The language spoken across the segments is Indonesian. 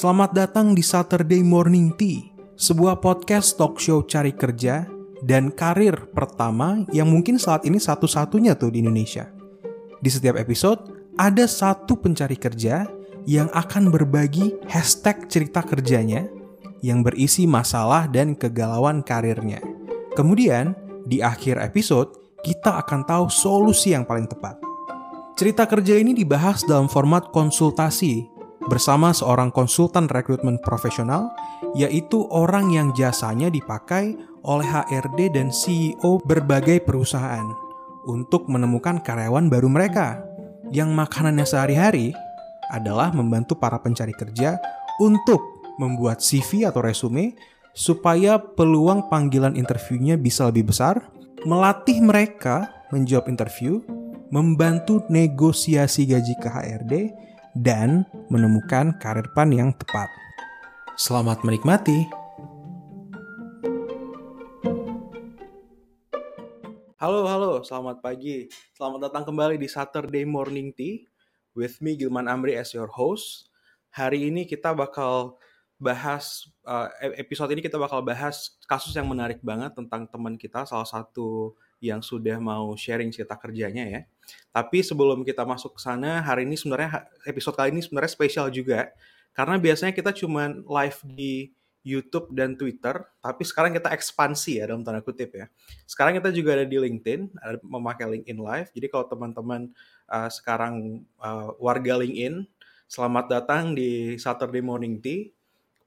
Selamat datang di Saturday Morning Tea, sebuah podcast talk show cari kerja dan karir pertama yang mungkin saat ini satu-satunya tuh di Indonesia. Di setiap episode, ada satu pencari kerja yang akan berbagi hashtag cerita kerjanya yang berisi masalah dan kegalauan karirnya. Kemudian, di akhir episode, kita akan tahu solusi yang paling tepat. Cerita kerja ini dibahas dalam format konsultasi bersama seorang konsultan rekrutmen profesional, yaitu orang yang jasanya dipakai oleh HRD dan CEO berbagai perusahaan untuk menemukan karyawan baru mereka yang makanannya sehari-hari adalah membantu para pencari kerja untuk membuat CV atau resume supaya peluang panggilan interviewnya bisa lebih besar, melatih mereka menjawab interview, membantu negosiasi gaji ke HRD, dan menemukan karir pan yang tepat. Selamat menikmati. Halo, halo, selamat pagi. Selamat datang kembali di Saturday Morning Tea with me Gilman Amri as your host. Hari ini kita bakal bahas uh, episode ini kita bakal bahas kasus yang menarik banget tentang teman kita salah satu yang sudah mau sharing cerita kerjanya ya. Tapi sebelum kita masuk ke sana, hari ini sebenarnya episode kali ini sebenarnya spesial juga karena biasanya kita cuma live di YouTube dan Twitter, tapi sekarang kita ekspansi ya dalam tanda kutip ya. Sekarang kita juga ada di LinkedIn, ada memakai LinkedIn Live. Jadi kalau teman-teman uh, sekarang uh, warga LinkedIn, selamat datang di Saturday Morning Tea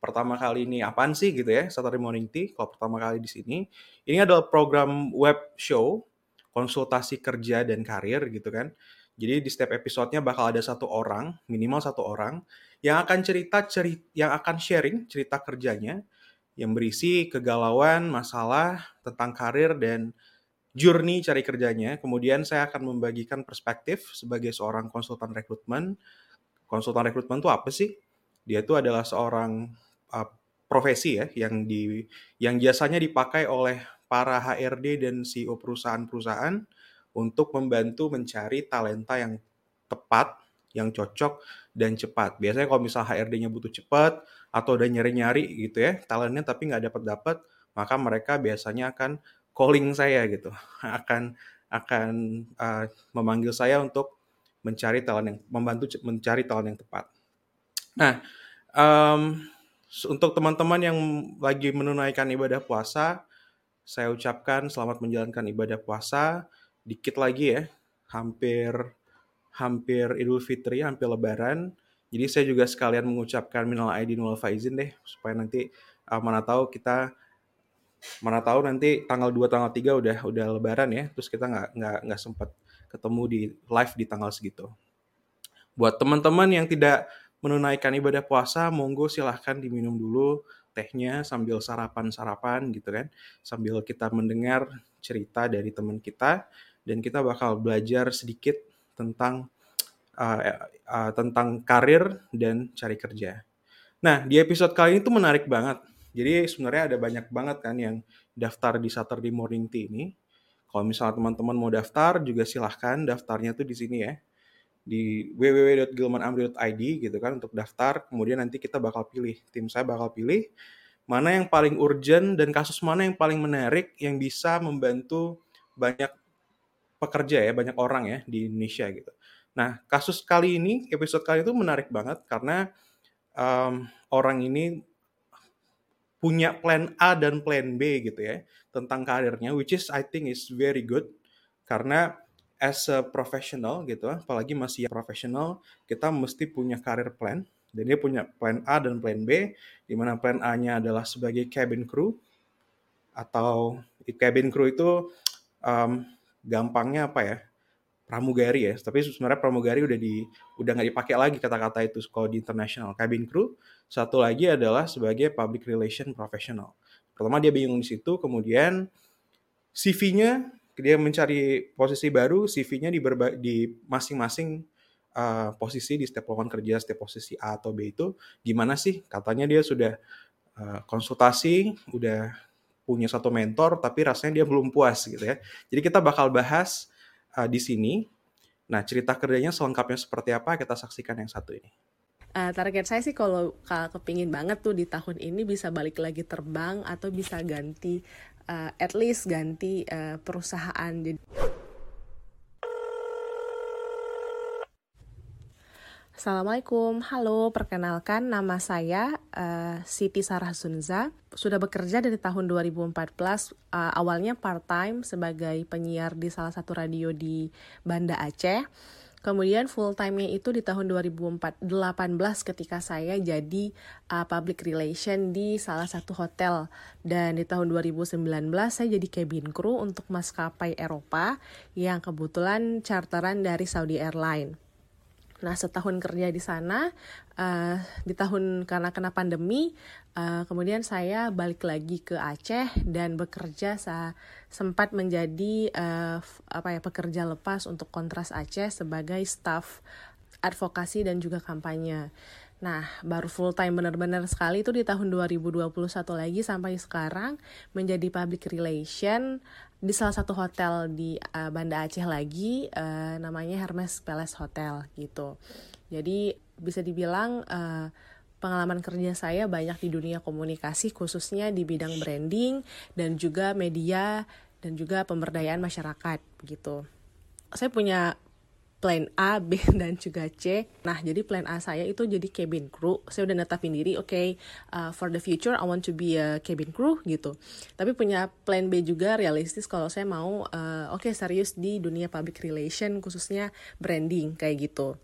pertama kali ini apaan sih gitu ya Saturday Morning Tea kalau pertama kali di sini. Ini adalah program web show konsultasi kerja dan karir gitu kan. Jadi di setiap episodenya bakal ada satu orang minimal satu orang yang akan cerita cerita yang akan sharing cerita kerjanya yang berisi kegalauan masalah tentang karir dan journey cari kerjanya. Kemudian saya akan membagikan perspektif sebagai seorang konsultan rekrutmen. Konsultan rekrutmen itu apa sih? Dia itu adalah seorang uh, profesi ya yang di yang jasanya dipakai oleh para HRD dan CEO perusahaan-perusahaan untuk membantu mencari talenta yang tepat, yang cocok dan cepat. Biasanya kalau misal HRD-nya butuh cepat atau udah nyari-nyari gitu ya, talentnya tapi nggak dapat-dapat, maka mereka biasanya akan calling saya gitu, akan akan uh, memanggil saya untuk mencari talent yang membantu mencari talent yang tepat. Nah, um, untuk teman-teman yang lagi menunaikan ibadah puasa, saya ucapkan selamat menjalankan ibadah puasa. Dikit lagi ya, hampir hampir Idul Fitri, hampir Lebaran. Jadi saya juga sekalian mengucapkan minal aidin wal faizin deh supaya nanti uh, mana tahu kita mana tahu nanti tanggal 2 tanggal 3 udah udah lebaran ya, terus kita nggak nggak nggak sempat ketemu di live di tanggal segitu. Buat teman-teman yang tidak menunaikan ibadah puasa, monggo silahkan diminum dulu tehnya sambil sarapan-sarapan gitu kan. Sambil kita mendengar cerita dari teman kita dan kita bakal belajar sedikit tentang uh, uh, tentang karir dan cari kerja. Nah, di episode kali ini tuh menarik banget. Jadi sebenarnya ada banyak banget kan yang daftar di Saturday Morning Tea ini. Kalau misalnya teman-teman mau daftar juga silahkan daftarnya tuh di sini ya di www.gilmanamri.id gitu kan untuk daftar. Kemudian nanti kita bakal pilih, tim saya bakal pilih mana yang paling urgent dan kasus mana yang paling menarik yang bisa membantu banyak pekerja ya, banyak orang ya di Indonesia gitu. Nah, kasus kali ini, episode kali itu menarik banget karena um, orang ini punya plan A dan plan B gitu ya tentang karirnya, which is I think is very good karena as a professional gitu, apalagi masih profesional, kita mesti punya career plan. Dan dia punya plan A dan plan B, di mana plan A-nya adalah sebagai cabin crew, atau cabin crew itu um, gampangnya apa ya? pramugari ya. Tapi sebenarnya pramugari udah di udah nggak dipakai lagi kata-kata itu kalau di international cabin crew. Satu lagi adalah sebagai public relation professional. Pertama dia bingung di situ, kemudian CV-nya dia mencari posisi baru, CV-nya di, masing-masing uh, posisi di setiap lowongan kerja, setiap posisi A atau B itu gimana sih? Katanya dia sudah uh, konsultasi, udah punya satu mentor, tapi rasanya dia belum puas gitu ya. Jadi kita bakal bahas uh, di sini. Nah, cerita kerjanya selengkapnya seperti apa kita saksikan yang satu ini. uh, target saya sih kalau kepingin banget tuh di tahun ini bisa balik lagi terbang atau bisa ganti uh, at least ganti uh, perusahaan jadi Assalamualaikum, halo, perkenalkan nama saya uh, Siti Sarah Sunza. Sudah bekerja dari tahun 2014, uh, awalnya part-time sebagai penyiar di salah satu radio di Banda Aceh. Kemudian full time-nya itu di tahun 2018 ketika saya jadi uh, public relation di salah satu hotel. Dan di tahun 2019 saya jadi cabin crew untuk maskapai Eropa yang kebetulan charteran dari Saudi Airlines. Nah setahun kerja di sana, uh, di tahun karena kena pandemi, uh, kemudian saya balik lagi ke Aceh dan bekerja saya sempat menjadi uh, apa ya pekerja lepas untuk Kontras Aceh sebagai staff advokasi dan juga kampanye. Nah, baru full time benar-benar sekali itu di tahun 2021 lagi sampai sekarang menjadi public relation di salah satu hotel di uh, Banda Aceh lagi uh, namanya Hermes Palace Hotel gitu. Jadi bisa dibilang uh, pengalaman kerja saya banyak di dunia komunikasi khususnya di bidang branding dan juga media dan juga pemberdayaan masyarakat gitu. Saya punya plan A, B, dan juga C. Nah, jadi plan A saya itu jadi cabin crew. Saya udah netapin diri, oke, okay, uh, for the future I want to be a cabin crew gitu. Tapi punya plan B juga realistis kalau saya mau, uh, oke okay, serius di dunia public relation, khususnya branding kayak gitu.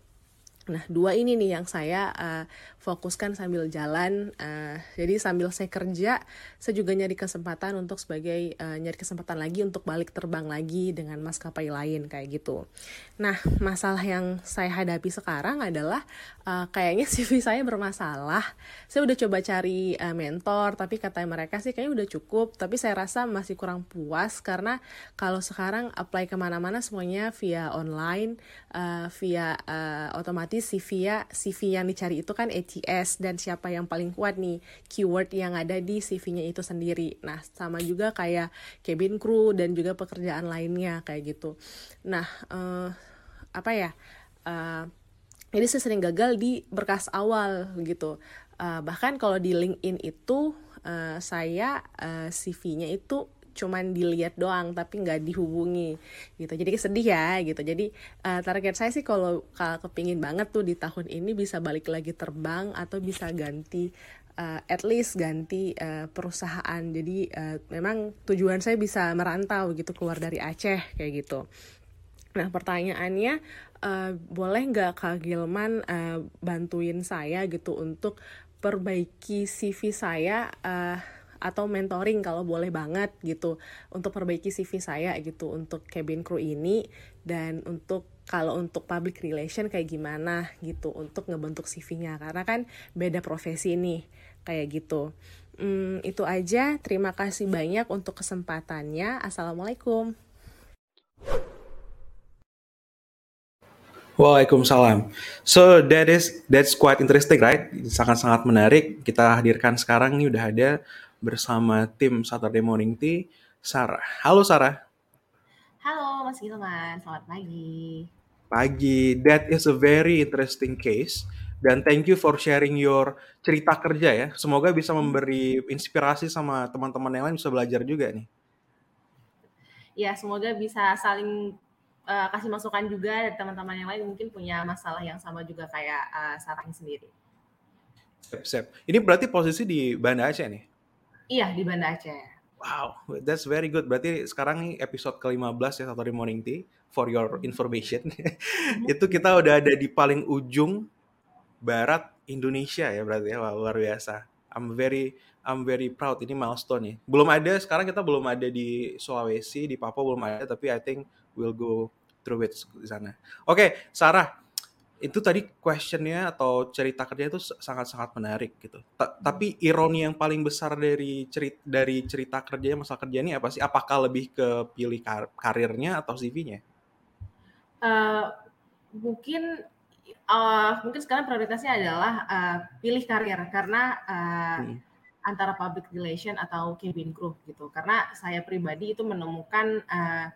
Nah, dua ini nih yang saya uh, fokuskan sambil jalan. Uh, jadi sambil saya kerja, saya juga nyari kesempatan untuk sebagai uh, nyari kesempatan lagi untuk balik terbang lagi dengan maskapai lain kayak gitu. Nah, masalah yang saya hadapi sekarang adalah uh, kayaknya CV saya bermasalah. Saya udah coba cari uh, mentor, tapi kata mereka sih kayaknya udah cukup. Tapi saya rasa masih kurang puas karena kalau sekarang apply ke mana-mana semuanya via online, uh, via uh, otomatis CV ya CV yang dicari itu kan ATS dan siapa yang paling kuat nih keyword yang ada di CV-nya itu sendiri. Nah, sama juga kayak cabin crew dan juga pekerjaan lainnya kayak gitu. Nah, uh, apa ya? Uh, jadi saya sering gagal di berkas awal gitu. Uh, bahkan kalau di LinkedIn itu uh, saya uh, CV-nya itu cuman dilihat doang tapi nggak dihubungi gitu. Jadi sedih ya gitu. Jadi uh, target saya sih kalau kepingin banget tuh di tahun ini bisa balik lagi terbang atau bisa ganti uh, at least ganti uh, perusahaan. Jadi uh, memang tujuan saya bisa merantau gitu keluar dari Aceh kayak gitu. Nah pertanyaannya uh, boleh nggak Kak Gilman uh, bantuin saya gitu untuk perbaiki CV saya uh, atau mentoring kalau boleh banget gitu untuk perbaiki CV saya gitu untuk cabin crew ini dan untuk kalau untuk public relation kayak gimana gitu untuk ngebentuk CV-nya karena kan beda profesi nih kayak gitu. Hmm, itu aja. Terima kasih banyak untuk kesempatannya. Assalamualaikum. Waalaikumsalam. So that is that's quite interesting, right? Sangat-sangat menarik. Kita hadirkan sekarang nih udah ada bersama tim Saturday Morning Tea, Sarah. Halo Sarah. Halo Mas Gilman, selamat pagi. Pagi, that is a very interesting case. Dan thank you for sharing your cerita kerja ya. Semoga bisa memberi inspirasi sama teman-teman yang lain bisa belajar juga nih. Ya, semoga bisa saling uh, kasih masukan juga dari teman-teman yang lain mungkin punya masalah yang sama juga kayak uh, Sarah sendiri. Siap, siap. Ini berarti posisi di Banda Aceh nih? Iya, di Banda Aceh. Wow, that's very good. Berarti sekarang nih episode ke-15 ya Satori Morning Tea for your information. itu kita udah ada di paling ujung barat Indonesia ya berarti ya. Luar biasa. I'm very I'm very proud ini milestone nih. Belum ada sekarang kita belum ada di Sulawesi, di Papua belum ada tapi I think we'll go through it di sana. Oke, okay, Sarah, itu tadi questionnya atau cerita kerja itu sangat-sangat menarik gitu. T tapi ironi yang paling besar dari cerita dari cerita kerjanya masa kerja ini apa sih? Apakah lebih ke pilih kar karirnya atau CV-nya? Uh, eh, mungkin uh, mungkin sekarang prioritasnya adalah uh, pilih karir karena uh, hmm. antara public relation atau cabin crew gitu. Karena saya pribadi itu menemukan uh,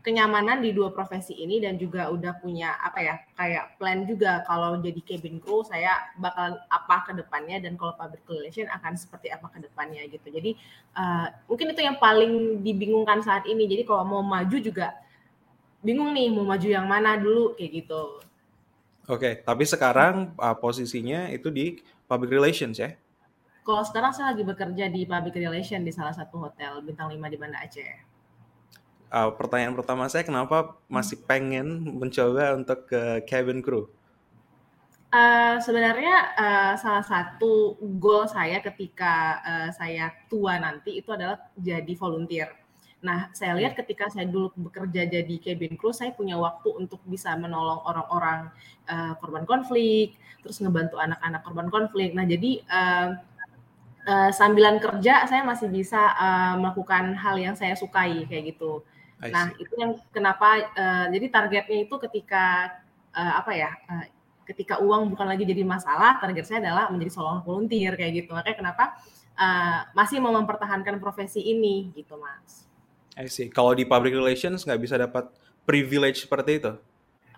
kenyamanan di dua profesi ini dan juga udah punya apa ya kayak plan juga kalau jadi cabin crew saya bakal apa ke depannya dan kalau public relation akan seperti apa ke depannya gitu. Jadi uh, mungkin itu yang paling dibingungkan saat ini. Jadi kalau mau maju juga bingung nih mau maju yang mana dulu kayak gitu. Oke, tapi sekarang uh, posisinya itu di public relations ya? Kalau sekarang saya lagi bekerja di public relation di salah satu hotel bintang 5 di Banda Aceh uh, pertanyaan pertama saya kenapa masih pengen mencoba untuk ke cabin crew? Uh, sebenarnya uh, salah satu goal saya ketika uh, saya tua nanti itu adalah jadi volunteer. Nah, saya lihat ketika saya dulu bekerja jadi cabin crew, saya punya waktu untuk bisa menolong orang-orang uh, korban konflik, terus ngebantu anak-anak korban konflik. Nah, jadi uh, uh, sambilan kerja saya masih bisa uh, melakukan hal yang saya sukai kayak gitu. Nah, itu yang kenapa uh, jadi targetnya itu ketika uh, apa ya? Uh, ketika uang bukan lagi jadi masalah, target saya adalah menjadi seorang volunteer kayak gitu. Makanya kenapa uh, masih mau mempertahankan profesi ini gitu, Mas. I see. Kalau di public relations nggak bisa dapat privilege seperti itu?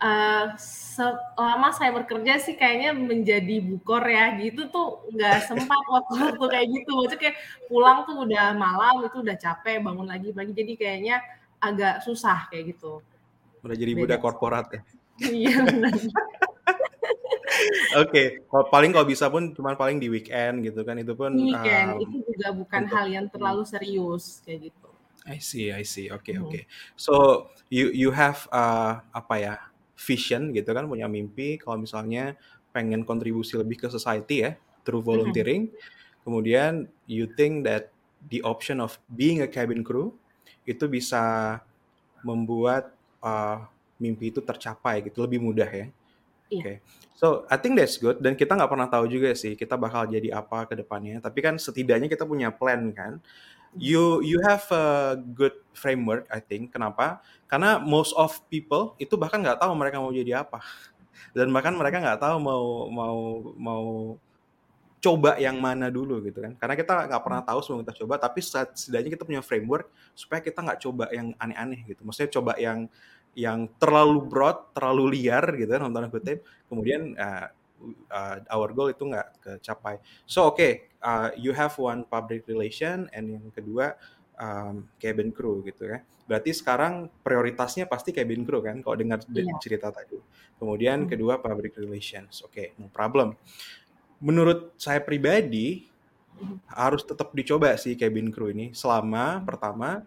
Uh, selama saya bekerja sih kayaknya menjadi bukor ya gitu tuh nggak sempat waktu waktu kayak gitu maksudnya kayak pulang tuh udah malam itu udah capek bangun lagi pagi jadi kayaknya agak susah kayak gitu. Udah jadi budak korporat ya. Iya Oke, okay. paling kalau bisa pun cuma paling di weekend gitu kan itu pun weekend um, itu juga bukan untuk, hal yang terlalu serius kayak gitu. I see, I see. Oke, okay, hmm. oke. Okay. So you you have uh, apa ya vision gitu kan punya mimpi kalau misalnya pengen kontribusi lebih ke society ya through volunteering. Hmm. Kemudian you think that the option of being a cabin crew itu bisa membuat uh, mimpi itu tercapai gitu lebih mudah ya. Iya. Oke, okay. so I think that's good dan kita nggak pernah tahu juga sih kita bakal jadi apa ke depannya. Tapi kan setidaknya kita punya plan kan. You you have a good framework I think. Kenapa? Karena most of people itu bahkan nggak tahu mereka mau jadi apa dan bahkan mereka nggak tahu mau mau mau coba yang mana dulu gitu kan. Karena kita nggak pernah tahu sebelum kita coba tapi setidaknya kita punya framework supaya kita nggak coba yang aneh-aneh gitu. Maksudnya coba yang yang terlalu broad terlalu liar gitu kan tanda kutip. Kemudian uh, uh, our goal itu nggak kecapai. So oke okay, uh, you have one public relation and yang kedua um, cabin crew gitu ya. Berarti sekarang prioritasnya pasti cabin crew kan kalau dengar yeah. cerita tadi. Kemudian hmm. kedua public relations. Oke okay, no problem menurut saya pribadi harus tetap dicoba sih cabin crew ini selama pertama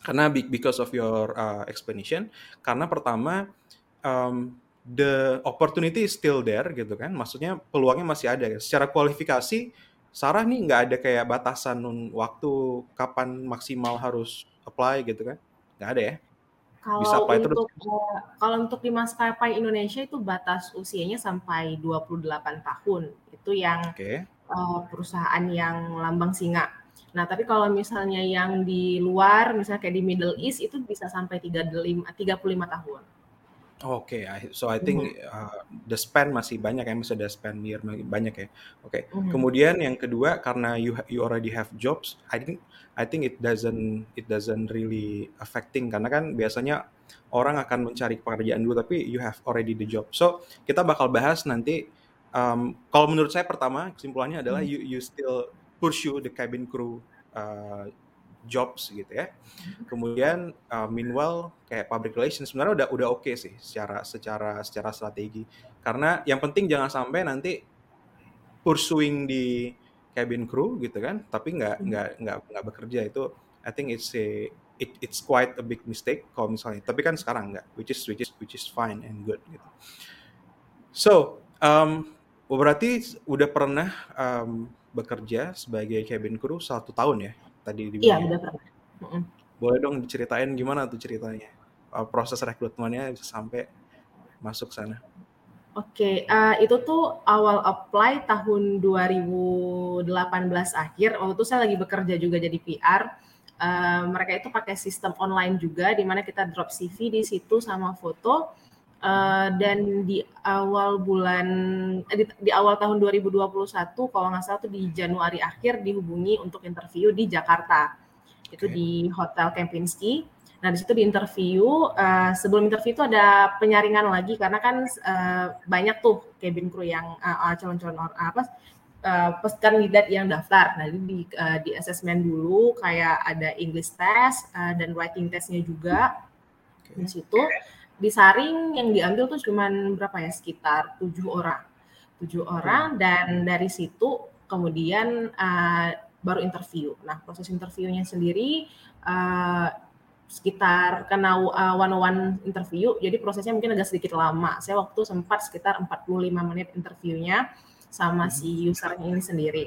karena because of your uh, explanation karena pertama um, the opportunity is still there gitu kan. Maksudnya peluangnya masih ada. Secara kualifikasi Sarah nih nggak ada kayak batasan waktu kapan maksimal harus apply gitu kan. Nggak ada ya kalau bisa apply untuk terus. Uh, kalau untuk di maskapai Indonesia itu batas usianya sampai 28 tahun. Itu yang okay. uh, perusahaan yang lambang singa. Nah, tapi kalau misalnya yang di luar, misalnya kayak di Middle East itu bisa sampai 35 35 tahun. Oke, okay, so I think mm -hmm. uh, the span masih banyak ya, masih ada span year banyak ya. Oke. Okay. Mm -hmm. Kemudian yang kedua karena you you already have jobs, I think I think it doesn't it doesn't really affecting karena kan biasanya orang akan mencari pekerjaan dulu tapi you have already the job. So kita bakal bahas nanti. Um, kalau menurut saya pertama kesimpulannya adalah mm -hmm. you you still pursue the cabin crew uh, jobs gitu ya. Kemudian uh, meanwhile kayak public relations sebenarnya udah udah oke okay sih secara secara secara strategi. Karena yang penting jangan sampai nanti pursuing di cabin crew gitu kan, tapi nggak hmm. nggak nggak nggak bekerja itu I think it's a it, it's quite a big mistake kalau misalnya. Tapi kan sekarang nggak, which is which is which is fine and good gitu. So um, berarti udah pernah um, bekerja sebagai cabin crew satu tahun ya tadi di Iya, udah pernah. Boleh dong diceritain gimana tuh ceritanya? Uh, proses rekrutmennya bisa sampai masuk sana. Oke, uh, itu tuh awal apply tahun 2018 akhir. Waktu itu saya lagi bekerja juga jadi PR. Uh, mereka itu pakai sistem online juga, di mana kita drop CV di situ sama foto. Uh, dan di awal bulan di, di awal tahun 2021 kalau nggak salah tuh di Januari akhir dihubungi untuk interview di Jakarta itu di Hotel Kempinski Nah, di situ di interview, uh, sebelum interview itu ada penyaringan lagi karena kan uh, banyak tuh cabin crew yang uh, calon-calon uh, apa uh, kandidat yang daftar. Nah, di uh, di assessment dulu kayak ada English test uh, dan writing testnya juga. Okay. Di situ disaring yang diambil tuh cuman berapa ya? Sekitar tujuh orang. Tujuh orang dan dari situ kemudian uh, baru interview. Nah, proses interviewnya sendiri uh, sekitar karena uh, one on one interview jadi prosesnya mungkin agak sedikit lama saya waktu sempat sekitar 45 menit interviewnya sama si hmm. usernya ini sendiri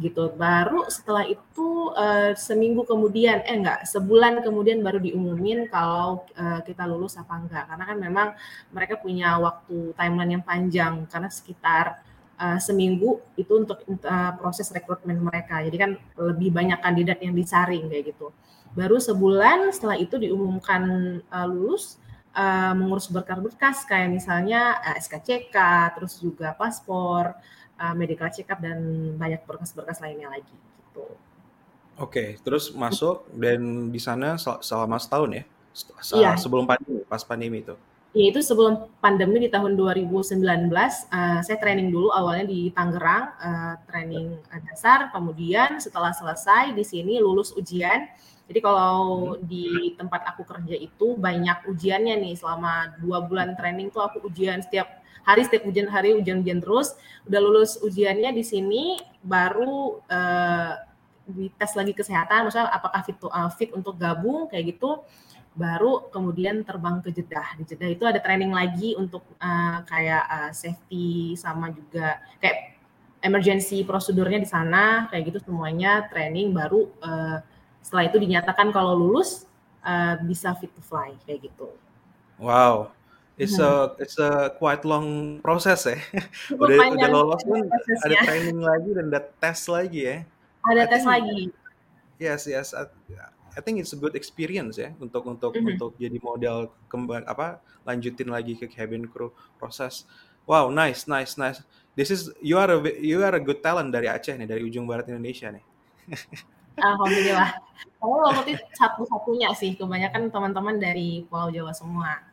gitu. Baru setelah itu uh, seminggu kemudian eh enggak sebulan kemudian baru diumumin kalau uh, kita lulus apa enggak. Karena kan memang mereka punya waktu timeline yang panjang. Karena sekitar uh, seminggu itu untuk uh, proses rekrutmen mereka. Jadi kan lebih banyak kandidat yang disaring kayak gitu. Baru sebulan setelah itu diumumkan uh, lulus uh, mengurus berkas-berkas. Kayak misalnya uh, SKCK, terus juga paspor, uh, medical check up dan banyak berkas-berkas lainnya lagi gitu. Oke, terus masuk dan di sana selama setahun ya? Iya. Sebelum pandemi, pas pandemi itu. Ya itu sebelum pandemi di tahun 2019, uh, saya training dulu awalnya di Tangerang, uh, training dasar, kemudian setelah selesai di sini lulus ujian, jadi kalau hmm. di tempat aku kerja itu banyak ujiannya nih selama dua bulan training tuh aku ujian setiap hari setiap ujian hari ujian-ujian terus. Udah lulus ujiannya di sini baru uh, dites lagi kesehatan, misalnya apakah fit, uh, fit untuk gabung kayak gitu. Baru kemudian terbang ke Jeddah. Di Jeddah itu ada training lagi untuk uh, kayak uh, safety sama juga kayak emergency prosedurnya di sana kayak gitu semuanya training baru uh, setelah itu dinyatakan kalau lulus uh, bisa fit to fly kayak gitu. Wow, it's hmm. a it's a quite long proses ya. udah udah lolos pun ada training lagi dan ada tes lagi ya. Ada tes lagi. Yes yes. I, I think it's a good experience ya untuk untuk mm -hmm. untuk jadi model kembang apa lanjutin lagi ke cabin crew proses. Wow, nice nice nice. This is you are a you are a good talent dari Aceh nih dari ujung barat Indonesia nih. Alhamdulillah. Kalau waktu itu satu-satunya sih, kebanyakan teman-teman dari Pulau Jawa semua.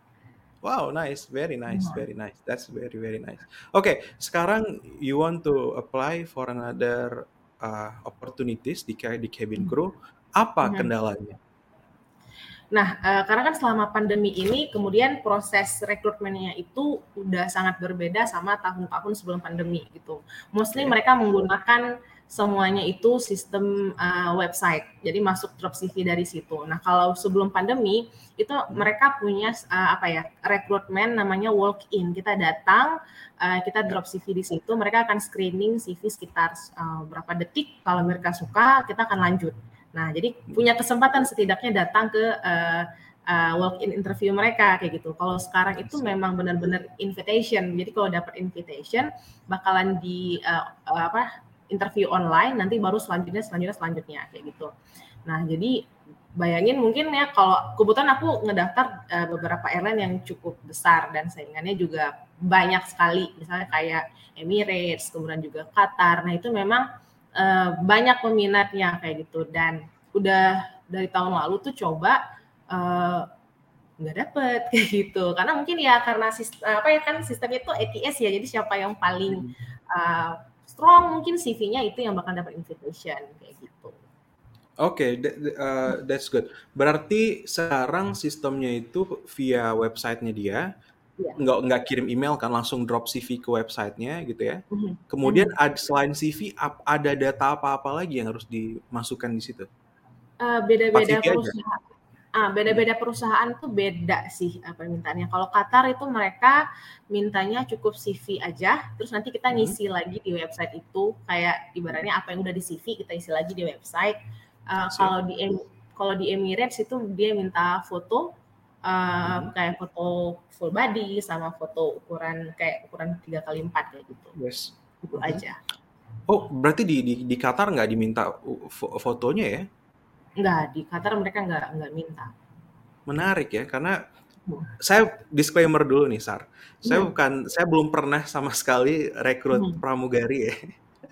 Wow, nice, very nice, hmm. very nice. That's very very nice. Oke, okay, sekarang you want to apply for another uh, opportunities di di cabin crew. Apa hmm. kendalanya? Nah, uh, karena kan selama pandemi ini, kemudian proses rekrutmennya itu udah sangat berbeda sama tahun-tahun sebelum pandemi gitu. Mostly okay. mereka menggunakan semuanya itu sistem uh, website. Jadi masuk drop CV dari situ. Nah, kalau sebelum pandemi itu mereka punya uh, apa ya? rekrutmen namanya walk in. Kita datang, uh, kita drop CV di situ, mereka akan screening CV sekitar uh, berapa detik. Kalau mereka suka, kita akan lanjut. Nah, jadi punya kesempatan setidaknya datang ke uh, uh, walk in interview mereka kayak gitu. Kalau sekarang itu memang benar-benar invitation. Jadi kalau dapat invitation bakalan di uh, apa interview online nanti baru selanjutnya selanjutnya selanjutnya kayak gitu. Nah jadi bayangin mungkin ya kalau kebetulan aku ngedaftar uh, beberapa airline yang cukup besar dan saingannya juga banyak sekali. Misalnya kayak Emirates kemudian juga Qatar. Nah itu memang uh, banyak peminatnya kayak gitu. Dan udah dari tahun lalu tuh coba uh, nggak dapet kayak gitu. Karena mungkin ya karena sistem apa ya kan sistemnya itu ATS ya jadi siapa yang paling uh, strong mungkin CV-nya itu yang bakal dapat invitation kayak gitu. Oke, okay, that, uh, that's good. Berarti sekarang sistemnya itu via websitenya dia, yeah. nggak nggak kirim email kan, langsung drop CV ke websitenya gitu ya. Mm-hmm. Kemudian mm-hmm. selain CV, ada data apa-apa lagi yang harus dimasukkan di situ? Uh, beda-beda perusahaan. Ah, beda-beda perusahaan tuh beda sih apa mintanya. Kalau Qatar itu mereka mintanya cukup CV aja, terus nanti kita hmm. ngisi hmm. lagi di website itu kayak ibaratnya apa yang udah di CV kita isi lagi di website. Uh, kalau di kalau di Emirates itu dia minta foto uh, hmm. kayak foto full body sama foto ukuran kayak ukuran tiga kali empat kayak gitu. Yes. Itu hmm. aja. Oh, berarti di di, di Qatar nggak diminta fotonya ya? Enggak, di Qatar mereka enggak enggak minta. Menarik ya, karena hmm. saya disclaimer dulu nih, Sar. Saya hmm. bukan saya belum pernah sama sekali rekrut hmm. pramugari ya.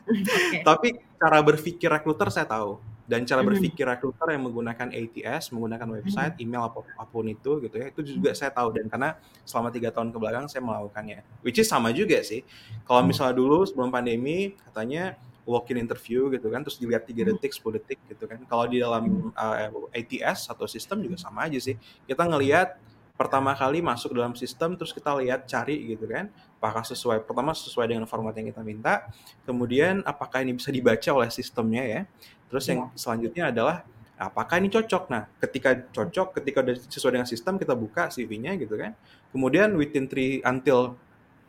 okay. Tapi cara berpikir rekruter saya tahu. dan cara Mhm. berpikir recruiter yang menggunakan ATS, menggunakan website, email apa- apa pun itu gitu ya, itu juga saya tahu dan karena selama tiga tahun ke belakang saya melakukannya, which is sama juga sih. Kalau misalnya dulu sebelum pandemi katanya walk-in interview gitu kan, terus dilihat 3 detik, 10 detik gitu kan. Kalau di dalam uh, ATS atau sistem juga sama aja sih. Kita ngelihat pertama kali masuk dalam sistem, terus kita lihat cari gitu kan, apakah sesuai pertama sesuai dengan format yang kita minta, kemudian apakah ini bisa dibaca oleh sistemnya ya. Terus yang selanjutnya adalah apakah ini cocok. Nah, ketika cocok, ketika udah sesuai dengan sistem kita buka CV-nya gitu kan. Kemudian within 3 until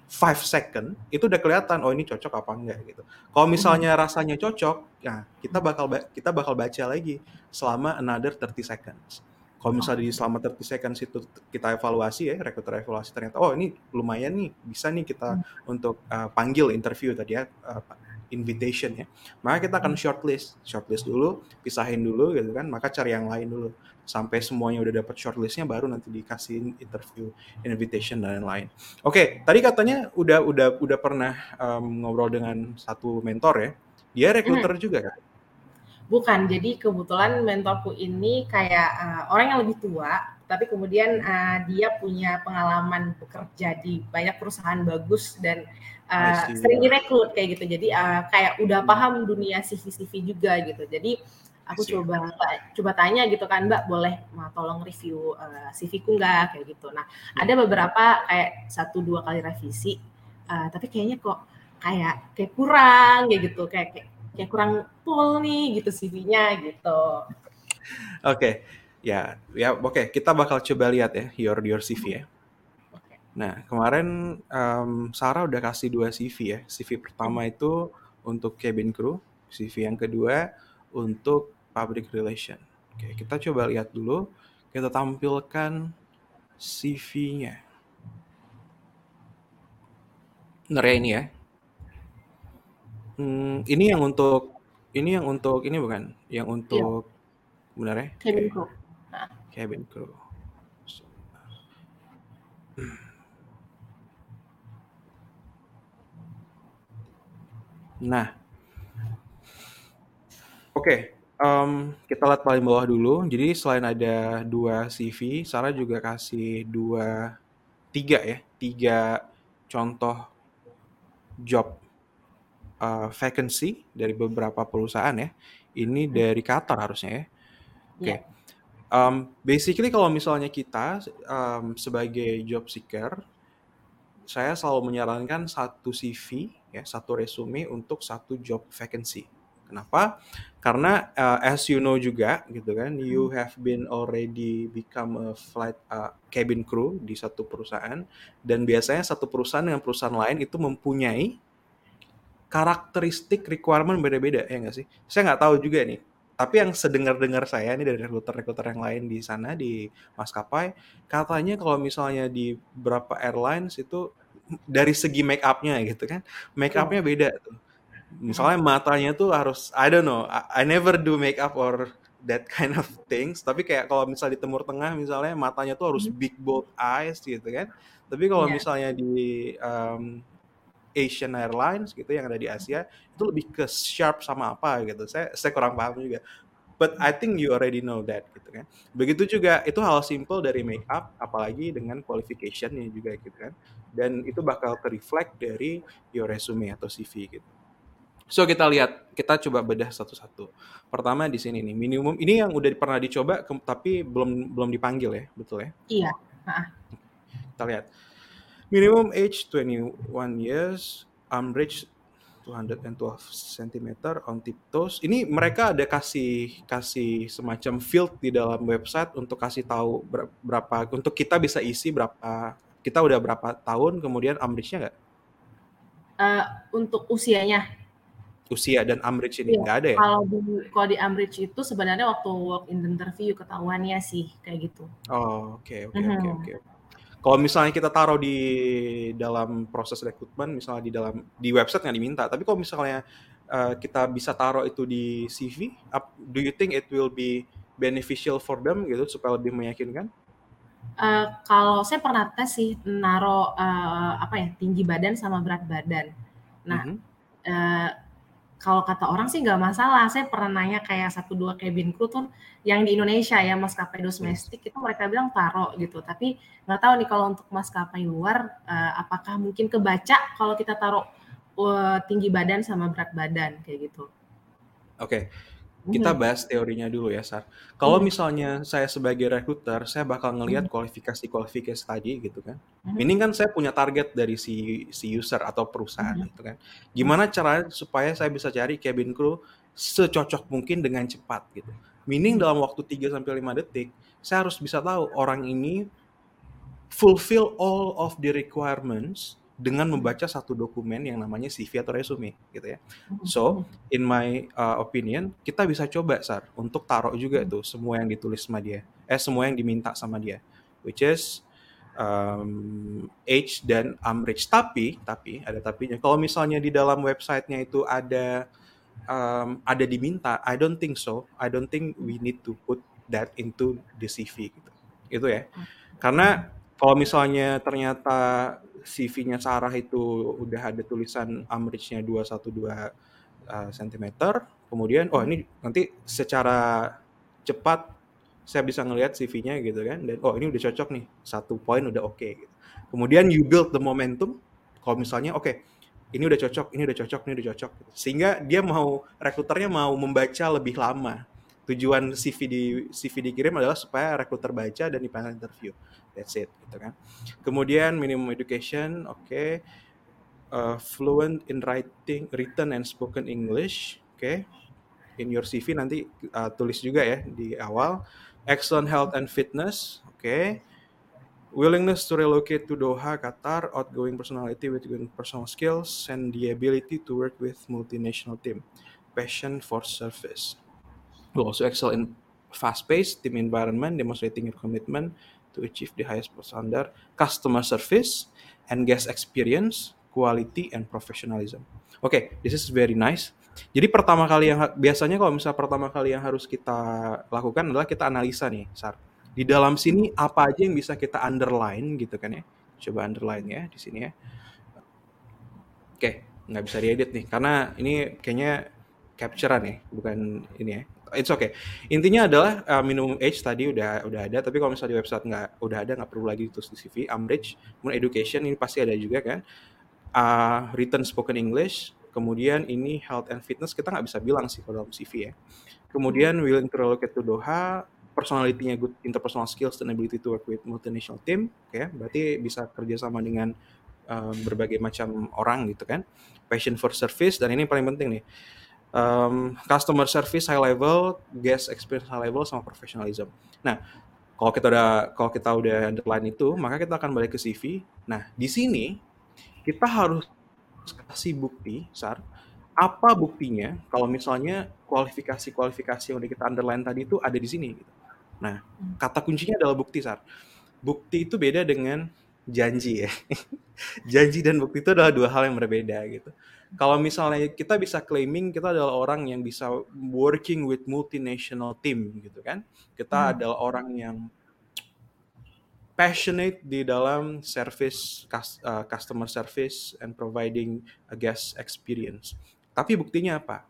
5 second itu udah kelihatan oh ini cocok apa enggak gitu. Kalau misalnya rasanya cocok, ya kita bakal ba- kita bakal baca lagi selama another 30 seconds. Kalau misalnya di selama 30 seconds itu kita evaluasi ya, recruiter evaluasi ternyata oh ini lumayan nih, bisa nih kita untuk uh, panggil interview tadi ya, uh, invitation ya. Maka kita akan shortlist, shortlist dulu, pisahin dulu gitu kan, maka cari yang lain dulu sampai semuanya udah dapat shortlistnya baru nanti dikasih interview invitation dan lain-lain. Oke, tadi katanya udah udah udah pernah um, ngobrol dengan satu mentor ya. Dia recruiter juga kan? Bukan, jadi kebetulan mentorku ini kayak uh, orang yang lebih tua, tapi kemudian uh, dia punya pengalaman bekerja di banyak perusahaan bagus dan uh, sering direkrut kayak gitu. Jadi uh, kayak udah paham dunia CV-CV juga gitu. Jadi aku coba coba tanya gitu kan Mbak, boleh ma, tolong review uh, CV-ku nggak kayak gitu. Nah, ada beberapa kayak satu dua kali revisi, uh, tapi kayaknya kok kayak kayak kurang kayak gitu, kayak kayak, kayak kurang full nih gitu CV-nya gitu. Oke, ya, ya, oke. Kita bakal coba lihat ya your your CV ya. Oke. Nah, kemarin em, Sarah udah kasih dua CV ya. CV pertama itu untuk cabin crew, CV yang kedua untuk public relation. Oke, kita coba lihat dulu. Kita tampilkan CV-nya. Bener ya ini ya. Hmm, ini yang untuk ini yang untuk ini bukan? Yang untuk benar ya? Cabin crew. cabin crew. Nah, oke. em, kita lihat paling bawah dulu. Jadi selain ada dua CV, Sarah juga kasih dua, tiga ya, tiga contoh job uh, vacancy dari beberapa perusahaan ya. Ini dari Qatar harusnya ya. Oke. Iya. Um, basically kalau misalnya kita um, sebagai job seeker, saya selalu menyarankan satu CV ya, satu resume untuk satu job vacancy. Kenapa? Karena uh, as you know juga gitu kan, you have been already become a flight uh, cabin crew di satu perusahaan dan biasanya satu perusahaan dengan perusahaan lain itu mempunyai karakteristik requirement beda-beda ya nggak sih? Saya nggak tahu juga nih. Tapi yang sedengar-dengar saya nih dari rekruter-rekruter yang lain di sana di maskapai, katanya kalau misalnya di beberapa airlines itu dari segi make up-nya gitu kan, make up-nya beda tuh. Misalnya matanya tuh harus, I don't know, I, I never do make up or that kind of things. Tapi kayak kalau misalnya di Timur Tengah misalnya matanya tuh harus big bold eyes gitu kan. Tapi kalau Iya. misalnya di um, Asian Airlines gitu yang ada di Asia itu lebih ke sharp sama apa gitu. Saya saya kurang paham juga. But I think you already know that gitu kan. Begitu juga itu hal simple dari make up apalagi dengan qualificationnya juga gitu kan. Dan itu bakal ke reflect dari your resume atau CV gitu. So kita lihat, kita coba bedah satu-satu. Pertama di sini nih, minimum ini yang udah pernah dicoba ke- tapi belum belum dipanggil ya, betul ya? Iya. Kita lihat. Minimum age 21 years, average 212 cm on tiptoes. Ini mereka ada kasih kasih semacam field di dalam website untuk kasih tahu ber- berapa untuk kita bisa isi berapa kita udah berapa tahun kemudian average-nya nggak? Eh, untuk usianya, Usia dan average ini Iya, nggak ada ya? kalau di kalau di Ambridge itu sebenarnya waktu walk in interview ketahuannya sih kayak gitu. Oh, oke oke Mhm. oke oke. Kalau misalnya kita taruh di dalam proses rekrutmen, misalnya di dalam di website nggak diminta, tapi kalau misalnya uh, kita bisa taruh itu di CV, up- do you think it will be beneficial for them gitu supaya lebih meyakinkan? Eh, kalau saya pernah tes sih naro eh, apa ya tinggi badan sama berat badan. Nah, Mhm. eh, kalau kata orang sih nggak masalah. Saya pernah nanya kayak satu dua cabin crew tuh yang di Indonesia ya maskapai domestik itu mereka bilang taruh gitu. Tapi nggak tahu nih kalau untuk maskapai luar uh, apakah mungkin kebaca kalau kita taruh uh, tinggi badan sama berat badan kayak gitu. Oke. Okay kita mhm. bahas teorinya dulu ya, Sar. Kalau mhm. misalnya saya sebagai recruiter, saya bakal ngelihat mhm. kualifikasi-kualifikasi tadi gitu kan. Ini kan saya punya target dari si si user atau perusahaan gitu kan. Gimana caranya supaya saya bisa cari cabin crew secocok mungkin dengan cepat gitu. Meaning dalam waktu 3 sampai 5 detik, saya harus bisa tahu orang ini fulfill all of the requirements dengan membaca satu dokumen yang namanya CV atau resume gitu ya. So, in my uh, opinion, kita bisa coba Sar untuk taruh juga tuh semua yang ditulis sama dia. Eh semua yang diminta sama dia. Which is um, age dan umbrage. Tapi, tapi ada tapinya. Kalau misalnya di dalam websitenya itu ada um, ada diminta, I don't think so. I don't think we need to put that into the CV gitu. Itu ya. Karena kalau misalnya ternyata CV-nya Sarah itu udah ada tulisan Amrich-nya 212 uh, cm, kemudian oh ini nanti secara cepat saya bisa ngelihat CV-nya gitu kan. Dan oh ini udah cocok nih. Satu poin udah oke okay, gitu. kemudian you build the momentum. Kalau misalnya oke okay, ini udah cocok ini udah cocok ini udah cocok gitu. sehingga dia mau rekruternya mau membaca lebih lama. Tujuan CV di CV dikirim adalah supaya rekruter baca dan di panel interview that's it gitu kan kemudian minimum education oke okay. uh, fluent in writing written and spoken English oke okay. in your CV nanti uh, tulis juga ya di awal excellent health and fitness oke okay. willingness to relocate to Doha, Qatar, outgoing personality with good personal skills, and the ability to work with multinational team, passion for service. Also excel in fast-paced team environment, demonstrating your commitment to achieve the highest standard customer service and guest experience, quality and professionalism. Oke, okay, this is very nice. Jadi pertama kali yang biasanya kalau misalnya pertama kali yang harus kita lakukan adalah kita analisa nih, Sar. Di dalam sini apa aja yang bisa kita underline gitu kan ya. Coba underline ya di sini ya. Oke, okay, nggak bisa diedit nih karena ini kayaknya capture nih, bukan ini ya it's okay. Intinya adalah uh, minimum age tadi udah udah ada, tapi kalau misalnya di website nggak udah ada nggak perlu lagi terus di CV. Umbridge, kemudian education ini pasti ada juga kan. Uh, written spoken English, kemudian ini health and fitness kita nggak bisa bilang sih kalau dalam CV ya. Kemudian willing to relocate to Doha, personality-nya good interpersonal skills dan ability to work with multinational team, oke, okay? berarti bisa kerjasama dengan uh, berbagai macam orang gitu kan. Passion for service dan ini paling penting nih um, customer service high level, guest experience high level, sama professionalism. Nah, kalau kita udah kalau kita udah underline itu, maka kita akan balik ke CV. Nah, di sini kita harus kasih bukti, Sar. Apa buktinya kalau misalnya kualifikasi-kualifikasi yang udah kita underline tadi itu ada di sini gitu. Nah, kata kuncinya adalah bukti, Sar. Bukti itu beda dengan janji ya. janji dan bukti itu adalah dua hal yang berbeda gitu kalau misalnya kita bisa claiming kita adalah orang yang bisa working with multinational team gitu kan? Kita hmm. adalah orang yang passionate di dalam service uh, customer service and providing a guest experience. Tapi buktinya apa?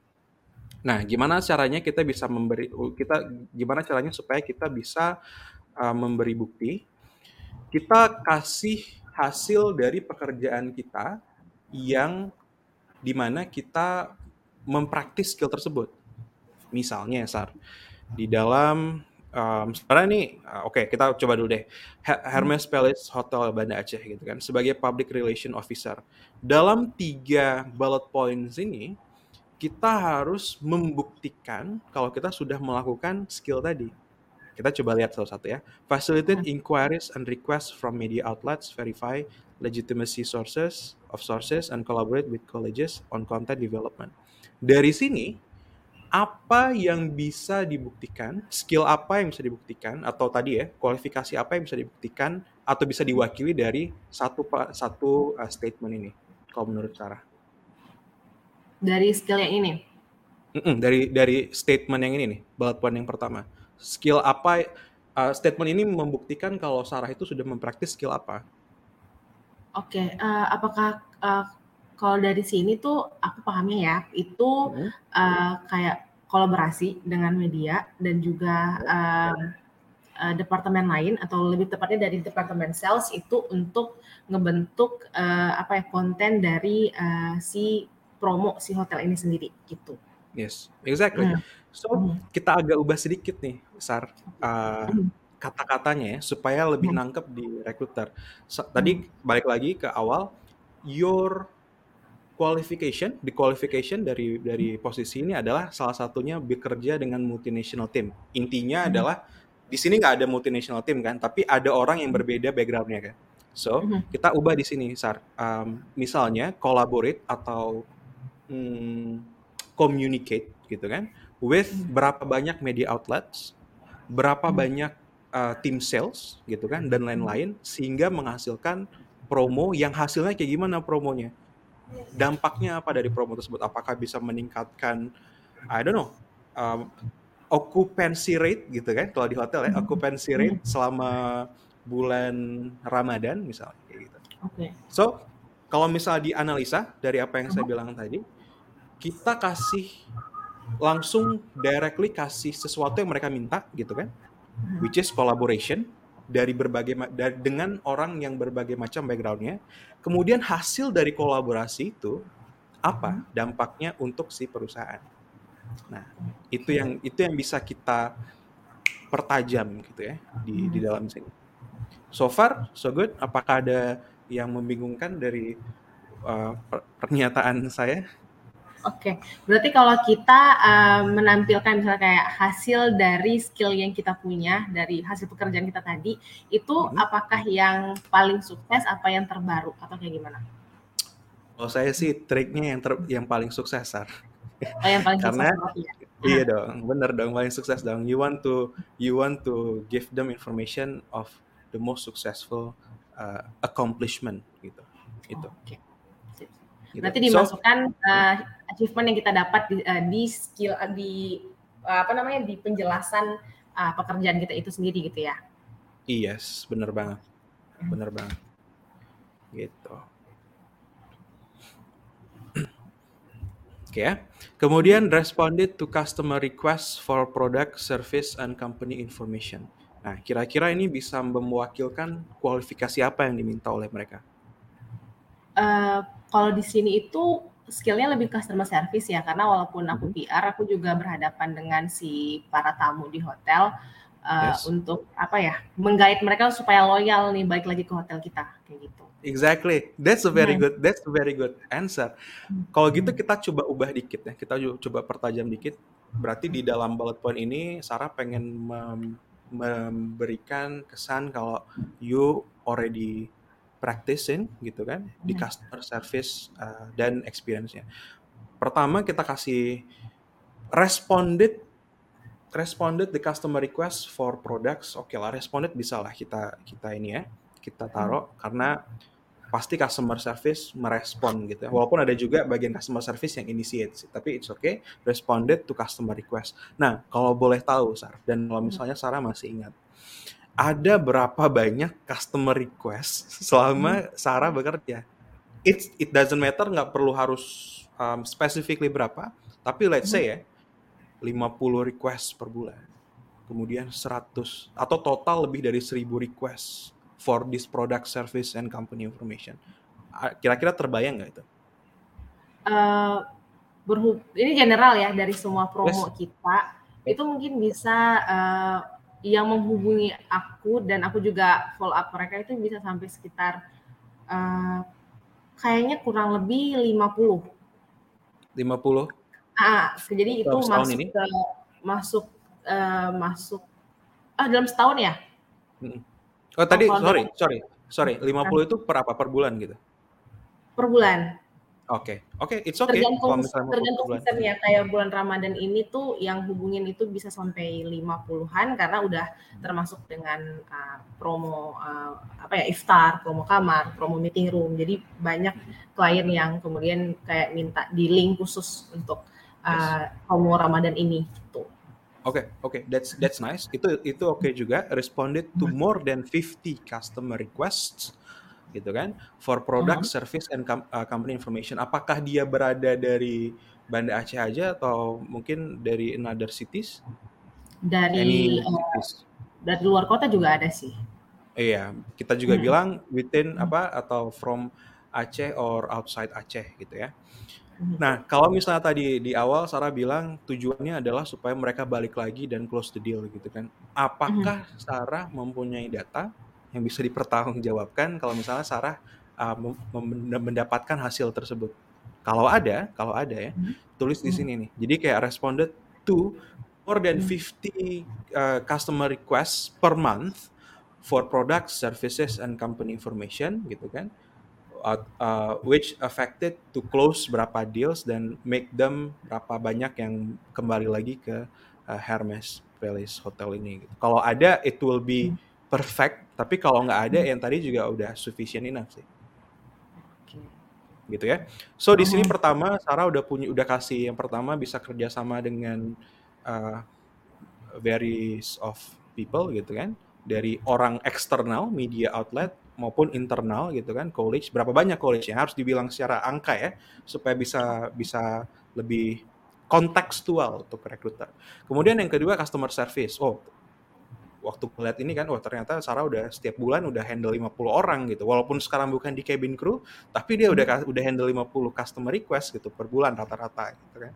Nah gimana caranya kita bisa memberi kita gimana caranya supaya kita bisa uh, memberi bukti? Kita kasih hasil dari pekerjaan kita yang di mana kita mempraktis skill tersebut. Misalnya, Sar, di dalam um, sekarang nih, uh, oke okay, kita coba dulu deh. Hermes Palace Hotel Banda Aceh gitu kan, sebagai public relation officer. Dalam tiga bullet points ini, kita harus membuktikan kalau kita sudah melakukan skill tadi. Kita coba lihat satu-satu ya. Facilitate inquiries and requests from media outlets, verify legitimacy sources of sources and collaborate with colleges on content development. Dari sini apa yang bisa dibuktikan, skill apa yang bisa dibuktikan atau tadi ya, kualifikasi apa yang bisa dibuktikan atau bisa diwakili dari satu satu uh, statement ini kalau menurut Sarah? Dari skill yang ini. Mm-mm, dari dari statement yang ini nih, bullet point yang pertama. Skill apa uh, statement ini membuktikan kalau Sarah itu sudah mempraktis skill apa? Oke, uh, apakah uh, kalau dari sini tuh aku pahamnya ya, itu Hmm. uh, kayak kolaborasi dengan media dan juga uh, departemen lain atau lebih tepatnya dari departemen sales itu untuk ngebentuk uh, apa ya konten dari uh, si promo si hotel ini sendiri gitu. Yes, exactly. Hmm. So kita agak ubah sedikit nih, Sar, uh. Kata-katanya ya supaya lebih Hmm. nangkep di recruiter. Sa- Tadi balik lagi ke awal, your qualification, the qualification dari dari posisi ini adalah salah satunya bekerja dengan multinational team. Intinya Hmm. adalah di sini nggak ada multinational team kan, tapi ada orang yang berbeda backgroundnya kan. So Hmm. kita ubah di sini, Sar. Um, misalnya collaborate atau hmm, communicate gitu kan, with Hmm. berapa banyak media outlets, berapa Hmm. banyak uh, tim sales gitu kan, dan lain-lain sehingga menghasilkan promo yang hasilnya kayak gimana promonya dampaknya apa dari promo tersebut? Apakah bisa meningkatkan, I don't know, um, occupancy rate gitu kan? Kalau di hotel ya, occupancy rate selama bulan Ramadan misalnya kayak gitu. Oke. So kalau misalnya dianalisa dari apa yang saya bilang tadi, kita kasih langsung directly kasih sesuatu yang mereka minta gitu kan, which is collaboration dari berbagai dari, dengan orang yang berbagai macam backgroundnya. Kemudian hasil dari kolaborasi itu apa dampaknya untuk si perusahaan. Nah itu yang itu yang bisa kita pertajam gitu ya di di dalam sini. So far so good. Apakah ada yang membingungkan dari uh, per- pernyataan saya? Oke, berarti kalau kita uh, menampilkan misalnya kayak hasil dari skill yang kita punya dari hasil pekerjaan kita tadi, itu Hmm. apakah yang paling sukses, apa yang terbaru, atau kayak gimana? Oh saya sih triknya yang ter, yang paling sukses Sar. Oh, yang paling Karena- sukses ya? Iya dong, bener dong paling sukses dong. You want to you want to give them information of the most successful uh, accomplishment gitu. Itu. Oke. Sip. Gitu. So, dimasukkan uh, achievement yang kita dapat di, uh, di skill uh, di uh, apa namanya di penjelasan uh, pekerjaan kita itu sendiri gitu ya? yes, bener banget, bener banget. Gitu. Oke ya. Kemudian responded to customer requests for product, service, and company information. Nah, kira-kira ini bisa mewakilkan kualifikasi apa yang diminta oleh mereka? Eh, kalau di sini itu skillnya lebih customer service ya karena walaupun aku PR aku juga berhadapan dengan si para tamu di hotel eh, Yes. untuk apa ya menggait mereka supaya loyal nih balik lagi ke hotel kita kayak gitu. Exactly. That's a very Hmm. good. That's a very good answer. Kalau gitu kita coba ubah dikit ya. Kita coba pertajam dikit. Berarti di dalam bullet point ini Sarah pengen mem- memberikan kesan kalau you already practicing gitu kan di Hmm. customer service uh, dan experience-nya. Pertama kita kasih responded responded the customer request for products. Oke lah, responded bisa lah kita kita ini ya kita taruh karena pasti customer service merespon gitu ya. Walaupun ada juga bagian customer service yang initiate sih, tapi it's okay. Responded to customer request. Nah, kalau boleh tahu, Sar, dan kalau misalnya Sarah masih ingat, ada berapa banyak customer request selama Sarah bekerja? It it doesn't matter, nggak perlu harus um, specifically berapa, tapi let's say ya, 50 request per bulan. Kemudian 100 atau total lebih dari 1000 request for this product, service, and company information. Kira-kira terbayang nggak itu? Eh, berhub ini general ya dari semua promo kita itu mungkin bisa eh, yang menghubungi aku dan aku juga follow up mereka itu bisa sampai sekitar eh, kayaknya kurang lebih 50 50? Ah, jadi itu masuk ini? ke masuk eh, masuk ah dalam setahun ya? Oh tadi, kalau sorry, sorry, sorry. 50 itu per apa? Per bulan gitu? Per bulan. Oke, oke, it's okay. tergantung tergantung seasonnya kayak bulan Ramadan ini tuh yang hubungin itu bisa sampai 50-an karena udah termasuk dengan uh, promo uh, apa ya iftar, promo kamar, promo meeting room. Jadi banyak klien yang kemudian kayak minta di link khusus untuk uh, promo Ramadan ini gitu. Oke, oke, that's that's nice. Itu itu oke juga. Responded to more than 50 customer requests gitu kan for product, Mhm. service and com- uh, company information. Apakah dia berada dari Banda Aceh aja atau mungkin dari another cities? Dari cities? dari luar kota juga ada sih. Iya, kita juga Hmm. bilang within apa atau from Aceh or outside Aceh gitu ya. Mhm. Nah, kalau misalnya tadi di awal Sarah bilang tujuannya adalah supaya mereka balik lagi dan close the deal gitu kan. Apakah Sarah mempunyai data yang bisa dipertanggungjawabkan kalau misalnya Sarah uh, mendapatkan hasil tersebut? Kalau ada, kalau ada ya, Mhm. tulis di Mhm. sini nih. Jadi kayak responded to more than Mhm. 50 uh, customer requests per month for products, services, and company information gitu kan uh, uh, which affected to close berapa deals dan make them berapa banyak yang kembali lagi ke uh, Hermes Palace Hotel ini. Gitu. Kalau ada, it will be perfect. Tapi kalau nggak ada, yang tadi juga udah sufficient enough sih, gitu ya. So di sini Mhm. pertama, Sarah udah punya, udah kasih yang pertama bisa kerjasama dengan uh, various of people gitu kan, dari orang eksternal, media outlet maupun internal gitu kan, college. Berapa banyak college yang harus dibilang secara angka ya, supaya bisa bisa lebih kontekstual untuk rekruter. Kemudian yang kedua customer service. Oh, waktu lihat ini kan, oh ternyata Sarah udah setiap bulan udah handle 50 orang gitu. Walaupun sekarang bukan di cabin crew, tapi dia udah udah handle 50 customer request gitu per bulan rata-rata gitu kan.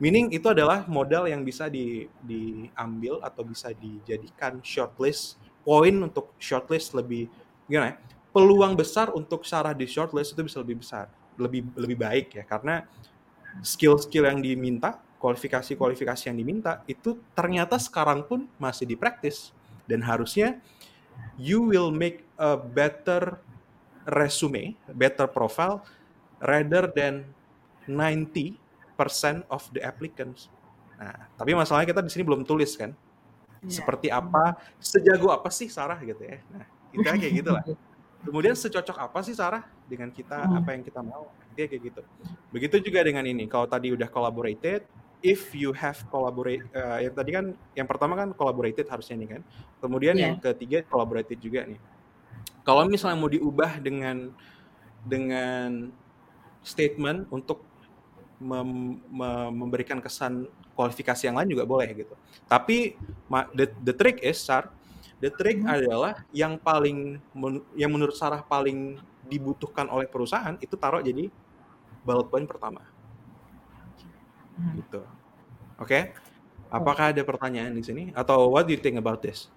Meaning itu adalah modal yang bisa di, diambil atau bisa dijadikan shortlist poin untuk shortlist lebih gimana ya? Peluang besar untuk Sarah di shortlist itu bisa lebih besar, lebih lebih baik ya karena skill-skill yang diminta, kualifikasi-kualifikasi yang diminta itu ternyata sekarang pun masih di practice dan harusnya you will make a better resume, better profile rather than 90% of the applicants. Nah, tapi masalahnya kita di sini belum tulis kan. Iya. Seperti apa, sejago apa sih Sarah gitu ya. Nah, itu kayak gitu lah. Kemudian secocok apa sih Sarah dengan kita, apa yang kita mau. Dia kayak gitu. Begitu juga dengan ini. Kalau tadi udah collaborated, if you have collaborate, eh, yang tadi kan, yang pertama kan collaborated harusnya nih kan. Kemudian Iya. yang ketiga collaborated juga nih. Kalau misalnya mau diubah dengan dengan statement untuk mem- me- memberikan kesan kualifikasi yang lain juga boleh gitu. Tapi ma- the, the trick is, Sar, the trick Mhm. adalah yang paling men- yang menurut Sarah paling dibutuhkan oleh perusahaan itu taruh jadi bullet point pertama. Gitu. Oke? Apakah ada pertanyaan di sini atau what do you think about this?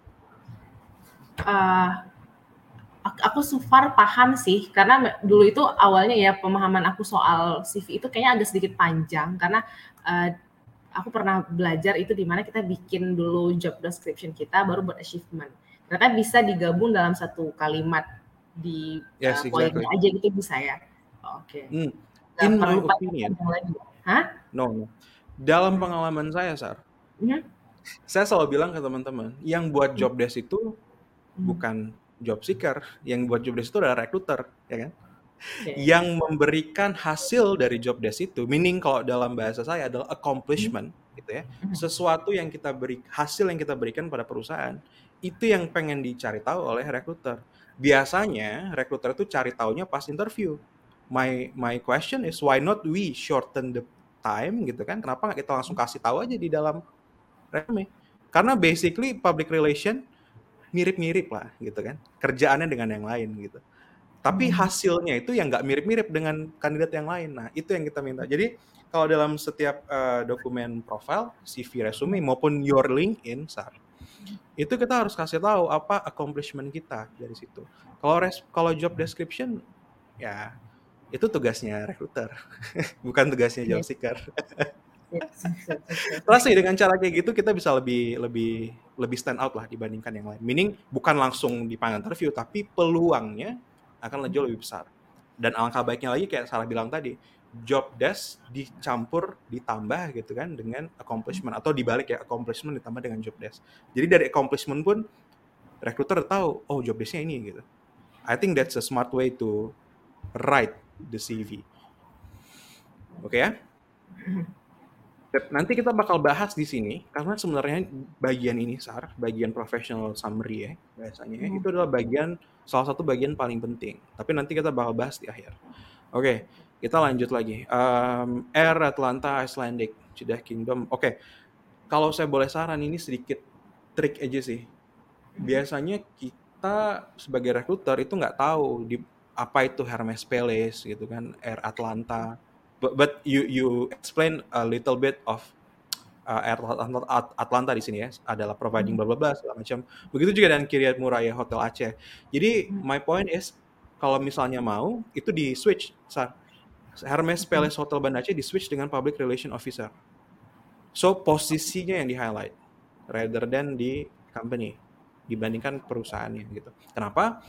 Ak- aku so far paham sih karena dulu itu awalnya ya pemahaman aku soal CV itu kayaknya agak sedikit panjang karena eh, aku pernah belajar itu di mana kita bikin dulu job description kita baru buat achievement. Ternyata bisa digabung dalam satu kalimat di Yes, eh, poin exactly. aja gitu bisa ya. Oke. Hmm. Nggak In my opinion, lagi. Hah? no, no. Dalam pengalaman saya, Sar, Mhm. saya selalu bilang ke teman-teman, yang buat job desk itu Hmm. bukan job seeker, yang buat job desk itu adalah recruiter, ya kan? Oke. Yang memberikan hasil dari job desk itu, meaning kalau dalam bahasa saya adalah accomplishment, gitu ya. Mhm. Sesuatu yang kita beri, hasil yang kita berikan pada perusahaan, itu yang pengen dicari tahu oleh recruiter. Biasanya recruiter itu cari taunya pas interview. My my question is why not we shorten the time gitu kan? Kenapa nggak kita langsung kasih tahu aja di dalam resume? Karena basically public relation mirip-mirip lah gitu kan. Kerjaannya dengan yang lain gitu. Tapi Hmm. hasilnya itu yang nggak mirip-mirip dengan kandidat yang lain. Nah, itu yang kita minta. Jadi kalau dalam setiap eh, dokumen profile, CV, resume maupun your LinkedIn, Sar, itu kita harus kasih tahu apa accomplishment kita dari situ. Kalau res, kalau job description, ya itu tugasnya recruiter, bukan tugasnya job seeker. Terus sih dengan cara kayak gitu kita bisa lebih lebih lebih stand out lah dibandingkan yang lain. Meaning bukan langsung dipanggil interview, tapi peluangnya akan jauh lebih besar. Dan alangkah baiknya lagi kayak Sarah bilang tadi, job desk dicampur ditambah gitu kan dengan accomplishment atau dibalik ya accomplishment ditambah dengan job desk. Jadi dari accomplishment pun recruiter tahu oh job desknya ini gitu. I think that's a smart way to write the CV. Oke ya? nanti kita bakal bahas di sini karena sebenarnya bagian ini sar bagian professional summary ya biasanya ya, Hmm. itu adalah bagian salah satu bagian paling penting tapi nanti kita bakal bahas di akhir oke kita lanjut lagi um, Air Atlanta Icelandic Jeddah Kingdom oke kalau saya boleh saran ini sedikit trik aja sih biasanya kita sebagai rekruter itu nggak tahu di apa itu Hermes Palace gitu kan Air Atlanta. But, but you you explain a little bit of uh, Air Atlanta, At- Atlanta di sini ya adalah providing bla bla bla segala macam. Begitu juga dengan Kiryat Muraya Hotel Aceh. Jadi my point is kalau misalnya mau itu di switch Sar. Hermes Palace Hotel Banda Aceh di switch dengan public relation officer. So posisinya yang di highlight rather than di company dibandingkan perusahaannya gitu. Kenapa?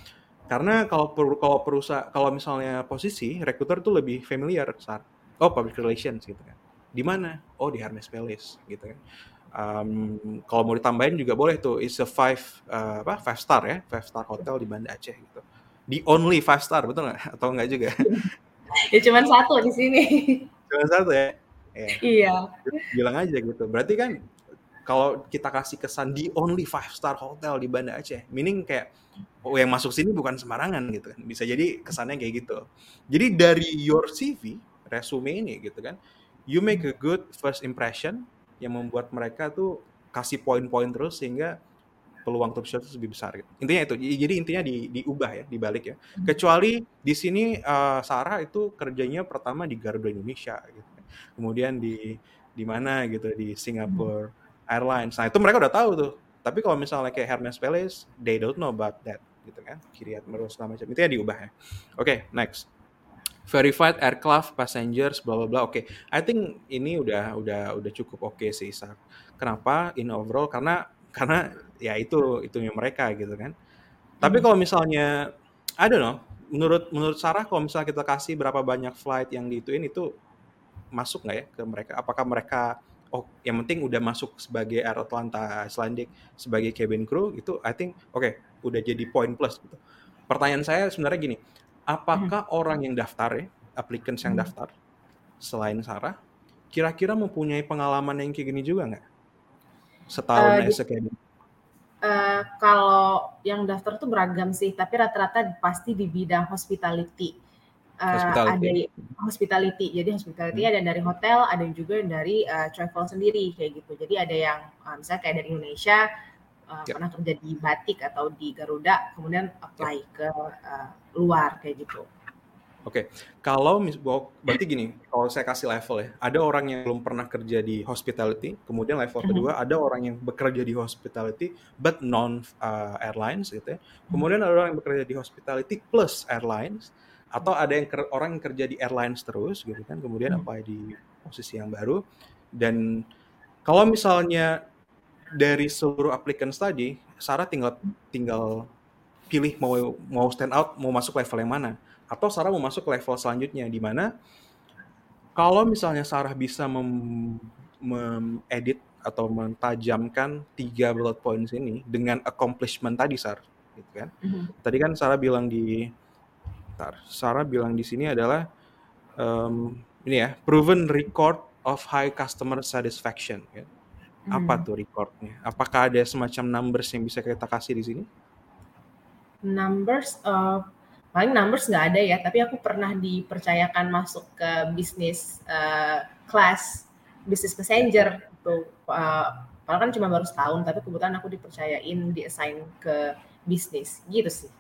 Karena kalau per- kalau perusahaan kalau misalnya posisi rekruter tuh lebih familiar saat oh public relations gitu kan. Di mana? Oh di Hermes Palace gitu kan. Um, kalau mau ditambahin juga boleh tuh it's a five uh, apa five star ya five star hotel di Banda Aceh gitu. The only five star betul nggak? Atau nggak juga? Ya cuman satu di sini. Cuma satu ya. Ya. iya. bilang aja gitu. Berarti kan kalau kita kasih kesan di only five star hotel di Banda Aceh, meaning kayak oh yang masuk sini bukan sembarangan gitu kan. Bisa jadi kesannya kayak gitu. Jadi dari your CV, resume ini gitu kan, you make a good first impression yang membuat mereka tuh kasih poin-poin terus sehingga peluang top shot lebih besar gitu. Intinya itu. Jadi intinya di, diubah ya, dibalik ya. Kecuali di sini uh, Sarah itu kerjanya pertama di Garuda Indonesia gitu. Kemudian di di mana gitu di Singapore Airlines. Nah, itu mereka udah tahu tuh. Tapi kalau misalnya kayak Hermes Palace, they don't know about that gitu kan. Kiryat Merus segala macam. Itu ya diubah ya. Oke, next. Verified aircraft passengers bla bla bla. Oke, I think ini udah udah udah cukup oke sih, Sar. Kenapa? In overall karena karena ya itu itunya mereka gitu kan. Tapi kalau misalnya I don't know, menurut menurut Sarah kalau misalnya kita kasih berapa banyak flight yang diituin itu masuk nggak ya ke mereka? Apakah mereka oh yang penting udah masuk sebagai Air Atlanta Icelandic sebagai cabin crew itu I think oke udah jadi poin plus gitu. Pertanyaan saya sebenarnya gini, apakah orang yang daftar ya, applicants yang Hmm. daftar selain Sarah, kira-kira mempunyai pengalaman yang kayak gini juga nggak? Setahun Eh, as a cabin Eh, kalau yang daftar tuh beragam sih, tapi rata-rata pasti di bidang hospitality. Eh, Hospitality. ada hospitality, jadi hospitality ada dari hotel, ada juga dari eh, travel sendiri kayak gitu. Jadi ada yang eh, misalnya kayak dari Indonesia eh, Ya. pernah kerja di Batik atau di Garuda, kemudian apply ke eh, luar kayak gitu. Oke, kalau mis- bo- berarti gini, kalau saya kasih level ya, ada orang yang belum pernah kerja di hospitality, kemudian level Mhm. kedua ada orang yang bekerja di hospitality but non uh, airlines gitu ya. Kemudian ada orang yang bekerja di hospitality plus airlines atau ada yang ker- orang yang kerja di airlines terus gitu kan, kemudian Hmm. apply di posisi yang baru dan kalau misalnya dari seluruh applicants tadi, Sarah tinggal tinggal pilih mau mau stand out, mau masuk level yang mana atau Sarah mau masuk level selanjutnya di mana kalau misalnya Sarah bisa mem- mengedit atau mentajamkan tiga bullet points ini dengan accomplishment tadi Sar gitu kan Mhm. tadi kan Sarah bilang di Bentar, Sarah bilang di sini adalah em, ini ya proven record of high customer satisfaction ya. apa Mhm. tuh recordnya apakah ada semacam numbers yang bisa kita kasih di sini Numbers, eh, paling numbers nggak ada ya, tapi aku pernah dipercayakan masuk ke bisnis eh, class, bisnis passenger tuh. Eh, padahal kan cuma baru setahun, tapi kebetulan aku dipercayain, diassign ke bisnis, gitu sih.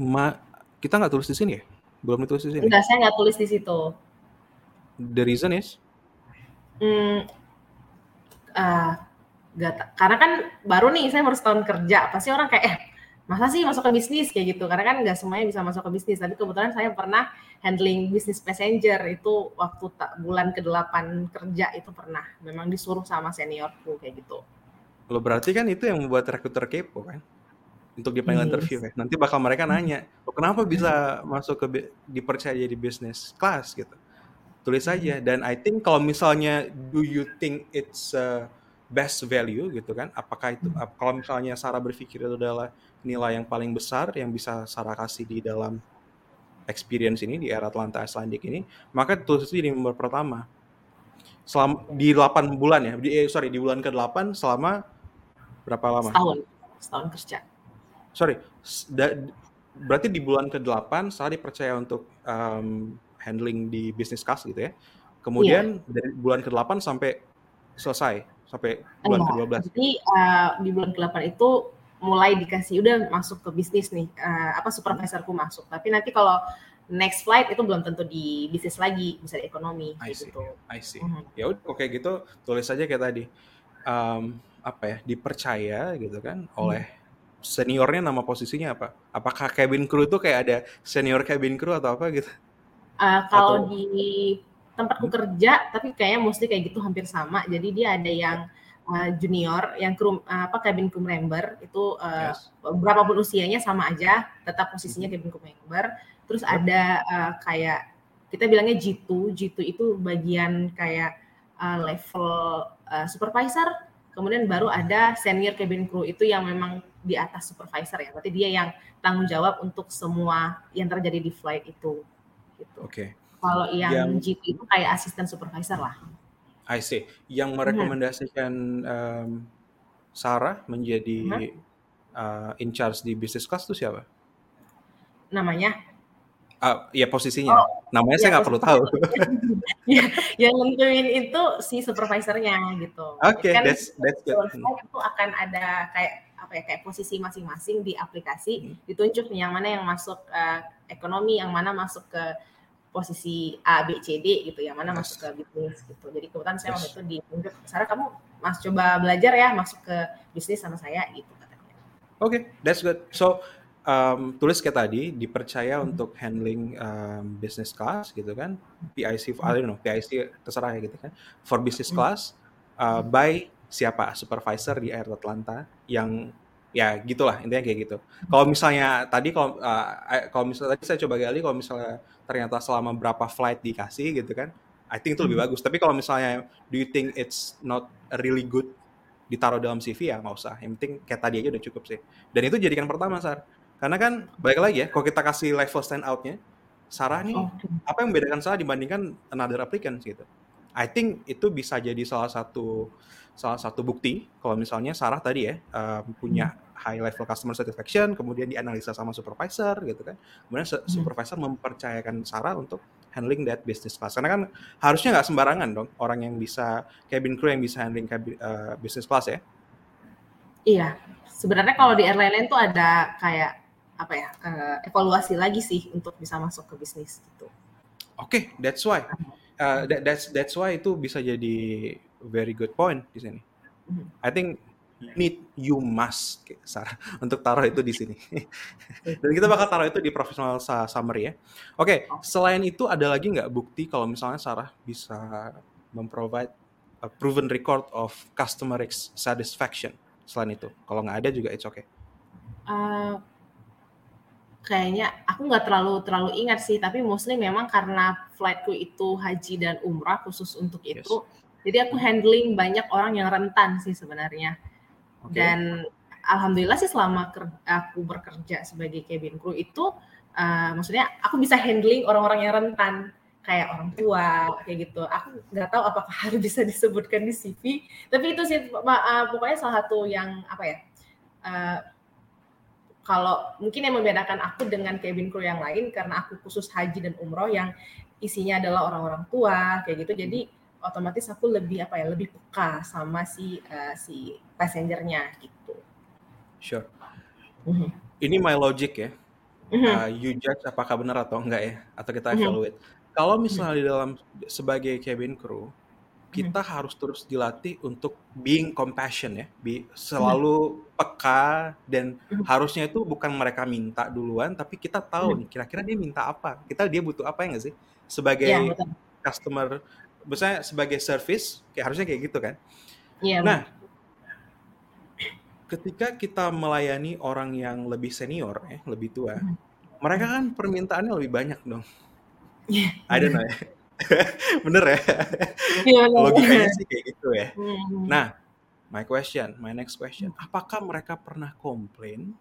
Ma, kita nggak tulis di sini ya? Belum ditulis di sini? Enggak, saya nggak tulis di situ. the reason is? Hmm, eh, nggak ta- karena kan baru nih, saya baru setahun kerja, pasti orang kayak, eh masa sih masuk ke bisnis? Kayak gitu. Karena kan nggak semuanya bisa masuk ke bisnis. Tapi kebetulan saya pernah handling bisnis passenger. Itu waktu bulan ke-8 kerja itu pernah. Memang disuruh sama seniorku kayak gitu. Lo berarti kan itu yang membuat rekruter kepo kan? Untuk dipanggil Yes. interview ya. Nanti bakal mereka nanya, lo kenapa bisa masuk ke dipercaya jadi bisnis kelas gitu? Tulis aja. Dan I think kalau misalnya do you think it's uh, best value gitu kan? Apakah itu ap- kalau misalnya Sarah berpikir itu adalah nilai yang paling besar yang bisa Sarah kasih di dalam experience ini di era Atlanta Icelandic ini, maka tulis itu di nomor pertama. selama di 8 bulan ya. Di eh, sorry, di bulan ke-8 selama berapa lama? Setahun. Setahun kerja. Sorry, da, berarti di bulan ke-8 saya dipercaya untuk um, handling di business class gitu ya. Kemudian yeah. dari bulan ke-8 sampai selesai sampai bulan ke-12. Jadi uh, di bulan ke-8 itu mulai dikasih udah masuk ke bisnis nih uh, apa supervisorku masuk tapi nanti kalau next flight itu belum tentu di bisnis lagi bisa di ekonomi I see. gitu I see mm-hmm. ya udah oke gitu tulis saja kayak tadi um, apa ya dipercaya gitu kan mm. oleh seniornya nama posisinya apa? Apakah cabin crew itu kayak ada senior cabin crew atau apa gitu? Uh, kalau atau... di tempatku hmm? kerja tapi kayaknya mostly kayak gitu hampir sama. Jadi dia ada yang uh, junior yang kru uh, apa cabin crew member. Itu uh, yes. berapapun usianya sama aja tetap posisinya cabin crew member. Terus ada uh, kayak kita bilangnya G2 G2 itu bagian kayak uh, level uh, supervisor. Kemudian baru ada senior cabin crew. Itu yang memang di atas supervisor ya berarti dia yang tanggung jawab untuk semua yang terjadi di flight itu gitu. Oke. Okay. Kalau yang, yang G2 itu kayak asisten supervisor lah. I see. Yang merekomendasikan um, Sarah menjadi hmm? uh, in charge di business class itu siapa? Namanya? Uh, ya posisinya. Oh, Namanya ya, saya nggak perlu tahu. ya, yang nentuin itu si supervisornya gitu. Oke, okay, kan that's that's good. Itu akan ada kayak apa ya kayak posisi masing-masing di aplikasi hmm. ditunjuk nih yang mana yang masuk uh, ekonomi, yang mana masuk ke posisi A, B, C, D gitu yang mana yes. masuk ke bisnis gitu. Jadi kebetulan saya yes. waktu itu ditunjuk, Sarah kamu mas coba belajar ya masuk ke bisnis sama saya gitu katanya. Oke, okay, that's good. So um, tulis kayak tadi dipercaya hmm. untuk handling um, business class gitu kan, PIC, hmm. I don't know, PIC terserah ya gitu kan, for business hmm. class uh, by siapa supervisor di Air Atlanta yang ya gitulah intinya kayak gitu. Kalau misalnya tadi kalau uh, kalau misalnya tadi saya coba gali kalau misalnya ternyata selama berapa flight dikasih gitu kan, I think itu lebih hmm. bagus. Tapi kalau misalnya do you think it's not really good ditaruh dalam CV ya nggak usah. Yang penting kayak tadi aja udah cukup sih. Dan itu jadikan pertama Sar. Karena kan balik lagi ya, kalau kita kasih level stand outnya, Sarah nih okay. apa yang membedakan Sarah dibandingkan another applicant gitu. I think itu bisa jadi salah satu salah satu bukti kalau misalnya Sarah tadi ya uh, punya hmm. high level customer satisfaction, kemudian dianalisa sama supervisor gitu kan, kemudian hmm. supervisor mempercayakan Sarah untuk handling that business class. Karena kan harusnya nggak sembarangan dong orang yang bisa cabin crew yang bisa handling cabin, uh, business class ya. Iya, sebenarnya kalau di airline lain tuh ada kayak apa ya uh, evaluasi lagi sih untuk bisa masuk ke bisnis gitu. Oke, okay, that's why. Uh, that, that's that's why itu bisa jadi very good point di sini. Mm-hmm. I think need you must Sarah untuk taruh itu di sini. Dan kita bakal taruh itu di professional summary ya. Oke, okay, selain itu ada lagi nggak bukti kalau misalnya Sarah bisa memprovide a proven record of customer satisfaction selain itu? Kalau nggak ada juga it's okay. Uh, kayaknya aku nggak terlalu terlalu ingat sih, tapi mostly memang karena flightku itu haji dan umrah khusus untuk yes. itu jadi aku handling banyak orang yang rentan sih sebenarnya. Okay. Dan alhamdulillah sih selama aku bekerja sebagai cabin crew itu uh, maksudnya aku bisa handling orang-orang yang rentan kayak orang tua kayak gitu. Aku nggak tahu apakah harus bisa disebutkan di CV, tapi itu sih uh, pokoknya salah satu yang apa ya? Uh, kalau mungkin yang membedakan aku dengan cabin crew yang lain karena aku khusus haji dan umroh yang isinya adalah orang-orang tua kayak gitu. Jadi otomatis aku lebih apa ya lebih peka sama si uh, si passengernya gitu. Sure. Mm-hmm. Ini my logic ya. Mm-hmm. Uh, you judge apakah benar atau enggak ya, atau kita mhm. evaluate. Mm-hmm. Kalau misalnya mm-hmm. di dalam sebagai cabin crew, kita mm-hmm. harus terus dilatih untuk being compassion ya, be, selalu mm-hmm. peka dan mm-hmm. harusnya itu bukan mereka minta duluan, tapi kita tahu mm-hmm. nih kira-kira dia minta apa, kita dia butuh apa ya nggak sih sebagai yeah, customer misalnya sebagai service kayak harusnya kayak gitu kan. Iya. Nah, ketika kita melayani orang yang lebih senior ya, lebih tua, hmm. mereka kan permintaannya lebih banyak dong. Yeah. I don't know ya. Bener ya? Yeah, Logikanya sih kayak gitu ya. Hmm. Nah, my question, my next question, apakah mereka pernah komplain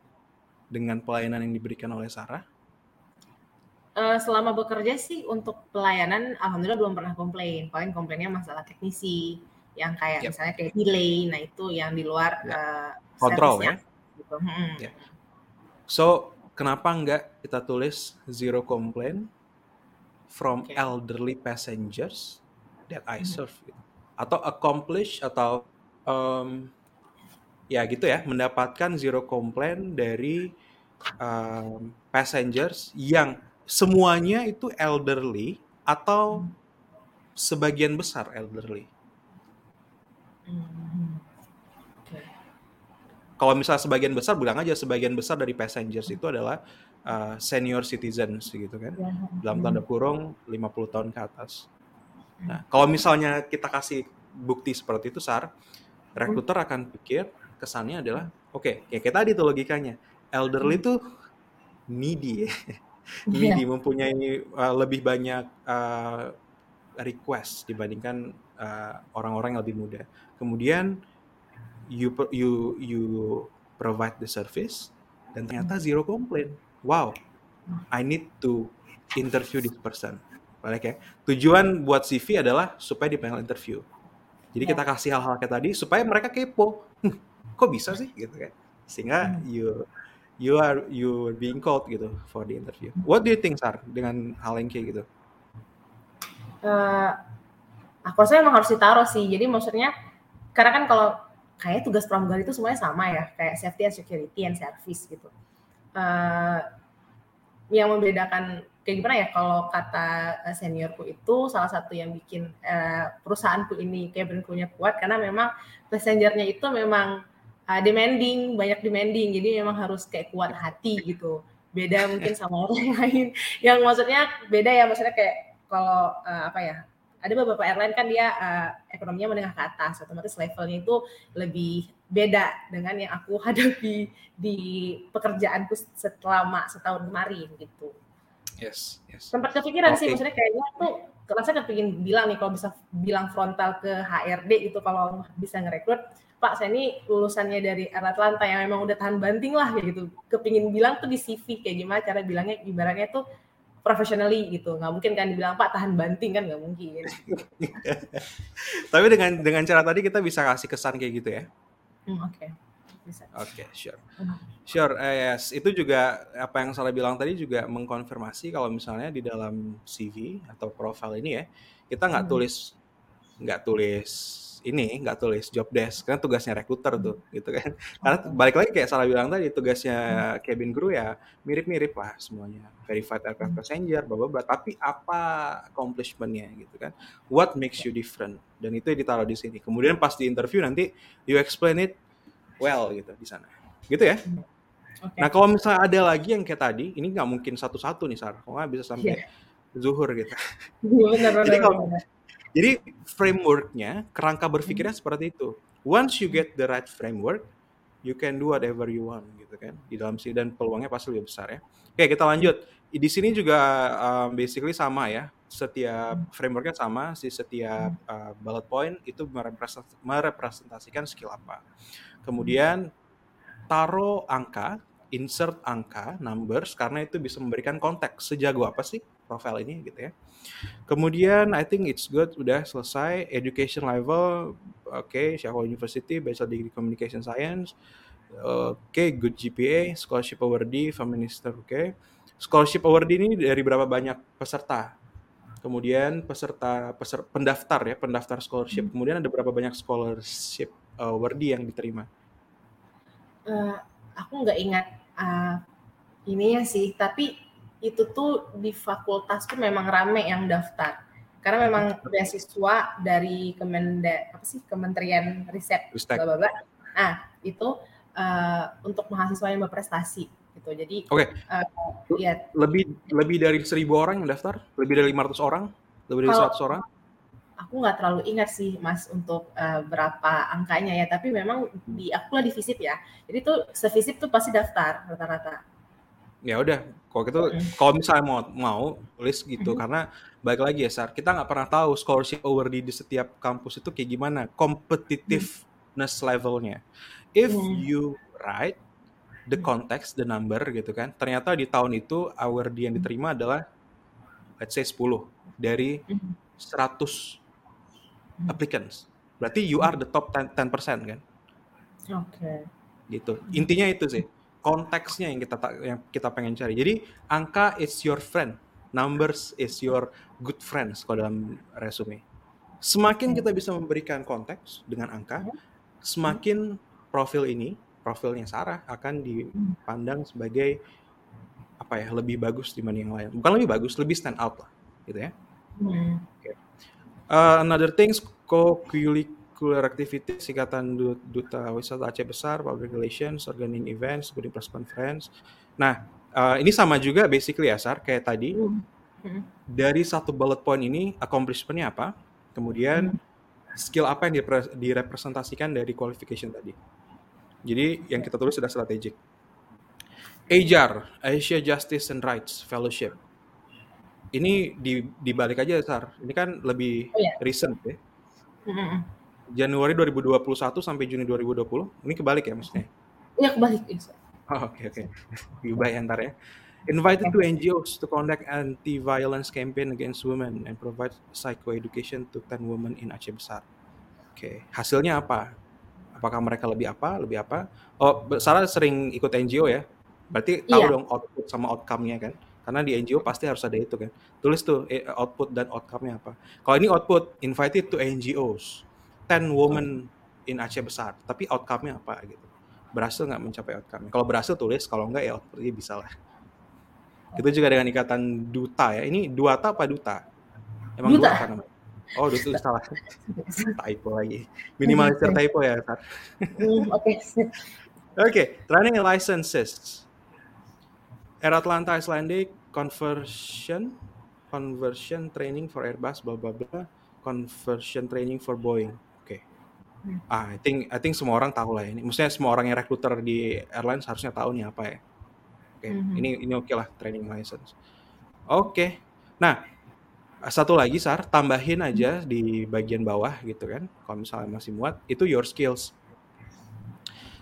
dengan pelayanan yang diberikan oleh Sarah? uh, selama bekerja sih untuk pelayanan alhamdulillah belum pernah komplain. Paling komplainnya masalah teknisi yang kayak yep. misalnya kayak delay, nah itu yang di luar yep. uh, kontrol ya. Gitu. Hmm. Yeah. So kenapa enggak kita tulis zero complaint from okay. elderly passengers that I hmm. serve gitu. atau accomplish atau um, ya gitu ya mendapatkan zero complaint dari um, passengers yang semuanya itu elderly atau sebagian besar elderly. Hmm. Kalau misalnya sebagian besar bilang aja sebagian besar dari passengers itu adalah uh, senior citizens gitu kan. Ya. Dalam tanda kurung 50 tahun ke atas. Nah, kalau misalnya kita kasih bukti seperti itu, Sar, rekruter akan pikir kesannya adalah oke, okay, ya kayak tadi tuh logikanya. Elderly itu needy ya. needy yeah. mempunyai uh, lebih banyak uh, request dibandingkan orang-orang uh, yang lebih muda. Kemudian you you you provide the service dan ternyata hmm. zero complaint. Wow, I need to interview this person. Balik ya. Tujuan buat CV adalah supaya di panel interview. Jadi yeah. kita kasih hal-hal kayak tadi supaya mereka kepo. Hm, kok bisa sih gitu kan? Sehingga hmm. you you are you are being called gitu for the interview. What do you think Sar dengan hal yang kayak gitu? Uh, aku rasa emang harus ditaruh sih. Jadi maksudnya karena kan kalau kayak tugas pramugari itu semuanya sama ya, kayak safety and security and service gitu. Uh, yang membedakan kayak gimana ya kalau kata eh, seniorku itu salah satu yang bikin uh, perusahaanku ini cabin crew-nya kuat karena memang passengernya itu memang uh, demanding, banyak demanding. Jadi memang harus kayak kuat hati gitu. Beda mungkin sama orang lain yang maksudnya beda ya maksudnya kayak kalau uh, apa ya ada beberapa airline kan dia uh, ekonominya menengah ke atas, otomatis levelnya itu lebih beda dengan yang aku hadapi di pekerjaanku selama setahun kemarin gitu. Yes, yes. Sempat kepikiran okay. sih, maksudnya kayaknya tuh kerasa kepingin bilang nih kalau bisa bilang frontal ke HRD itu kalau bisa ngerekrut, Pak saya ini lulusannya dari Atlanta yang memang udah tahan banting lah gitu. Kepingin bilang tuh di CV kayak gimana cara bilangnya ibaratnya tuh professionally gitu nggak mungkin kan dibilang pak tahan banting kan nggak mungkin tapi dengan dengan cara tadi kita bisa kasih kesan kayak gitu ya hmm, oke okay. Oke, okay, sure. Hmm. Sure, eh, yes. Itu juga apa yang saya bilang tadi juga mengkonfirmasi kalau misalnya di dalam CV atau profile ini ya, kita nggak hmm. tulis nggak tulis ini nggak tulis job desk kan tugasnya rekruter tuh gitu kan. Karena balik lagi kayak salah bilang tadi tugasnya cabin crew ya mirip-mirip lah semuanya. Verified aircraft passenger bla bla tapi apa accomplishmentnya gitu kan? What makes you different? Dan itu ditaruh di sini. Kemudian pas di interview nanti you explain it well gitu di sana. Gitu ya? Okay. nah kalau misalnya ada lagi yang kayak tadi ini nggak mungkin satu-satu nih Sar. Kok nggak bisa sampai yeah. zuhur gitu. Benar, benar, jadi kalau jadi frameworknya, kerangka berpikirnya hmm. seperti itu. Once you get the right framework, you can do whatever you want gitu kan di dalam sini dan peluangnya pasti lebih besar ya. Oke kita lanjut. Di sini juga um, basically sama ya. Setiap hmm. frameworknya sama, si setiap uh, bullet point itu merepresentasikan skill apa. Kemudian taruh angka, insert angka, numbers karena itu bisa memberikan konteks sejago apa sih profile ini gitu ya. Kemudian I think it's good udah selesai education level oke okay, Sheffield University Bachelor Degree Communication Science oke okay, good GPA scholarship awardee feminister oke okay. scholarship awardee ini dari berapa banyak peserta kemudian peserta peser, pendaftar ya pendaftar scholarship hmm. kemudian ada berapa banyak scholarship awardee yang diterima uh, aku nggak ingat uh, ya sih tapi itu tuh di fakultas tuh memang rame yang daftar karena memang beasiswa dari Kemenda apa sih Kementerian Riset Bapak. Nah, itu uh, untuk mahasiswa yang berprestasi gitu. Jadi Oke. Okay. Uh, eh, ya lebih lebih dari seribu orang yang daftar? Lebih dari 500 orang? Lebih dari Kalau, 100 orang? Aku nggak terlalu ingat sih Mas untuk uh, berapa angkanya ya, tapi memang di aku lah di ya. Jadi tuh sevisit tuh pasti daftar rata-rata ya udah kalau gitu kalau misalnya mau mau list gitu karena baik lagi ya Sar kita nggak pernah tahu scholarship awardee di setiap kampus itu kayak gimana competitiveness levelnya if you write the context the number gitu kan ternyata di tahun itu awardee yang diterima adalah let's say 10 dari 100 applicants. Berarti you are the top 10%, 10% kan? Oke. Gitu. Intinya itu sih. Konteksnya yang kita ta- yang kita pengen cari. Jadi angka is your friend, numbers is your good friends kalau dalam resume. Semakin kita bisa memberikan konteks dengan angka, semakin profil ini, profilnya Sarah akan dipandang sebagai apa ya, lebih bagus dibanding yang lain. Bukan lebih bagus, lebih stand out lah, gitu ya. Hmm. Uh, another things co-curricular activity Ikatan Du- Duta Wisata Aceh Besar, Public Relations, Organizing Events, Including Press Conference. Nah, uh, ini sama juga basically ya, Sar, kayak tadi. Hmm. Dari satu bullet point ini, accomplishment-nya apa? Kemudian skill apa yang direpresentasikan dari qualification tadi. Jadi yang kita tulis sudah strategik. AJAR, Asia Justice and Rights Fellowship. Ini di dibalik aja, Sar. Ini kan lebih Oh, iya. recent ya. Hmm. Januari 2021 sampai Juni 2020. Ini kebalik ya maksudnya? Ya kebalik ya. Sir. Oh, oke oke. Diubah ya ntar ya. Invited to NGOs to conduct anti-violence campaign against women and provide psychoeducation to 10 women in Aceh Besar. Oke, hasilnya apa? Apakah mereka lebih apa? Lebih apa? Oh, Sarah sering ikut NGO ya? Berarti tahu Iya. dong output sama outcome-nya kan? Karena di NGO pasti harus ada itu kan. Tulis tuh eh, output dan outcome-nya apa. Kalau ini output invited to NGOs, 10 women in Aceh Besar, tapi outcome-nya apa gitu. Berhasil nggak mencapai outcome? Kalau berhasil tulis, kalau enggak ya outputnya bisa lah. Itu juga dengan ikatan duta ya. Ini duata apa duta? Emang Duta. duta namanya? Oh, duta salah. typo lagi. Minimalisir typo ya. Hmm, Oke. Oke, training and licenses. Air Atlanta Icelandic conversion conversion training for Airbus bla bla bla conversion training for Boeing. Ah, I think I think semua orang tahu lah ini. Maksudnya semua orang yang rekruter di airlines harusnya tahu nih apa ya. Oke, Mhm. ini ini oke lah training license. Oke. Nah, satu lagi Sar, tambahin aja di bagian bawah gitu kan. Kalau misalnya masih muat, itu your skills.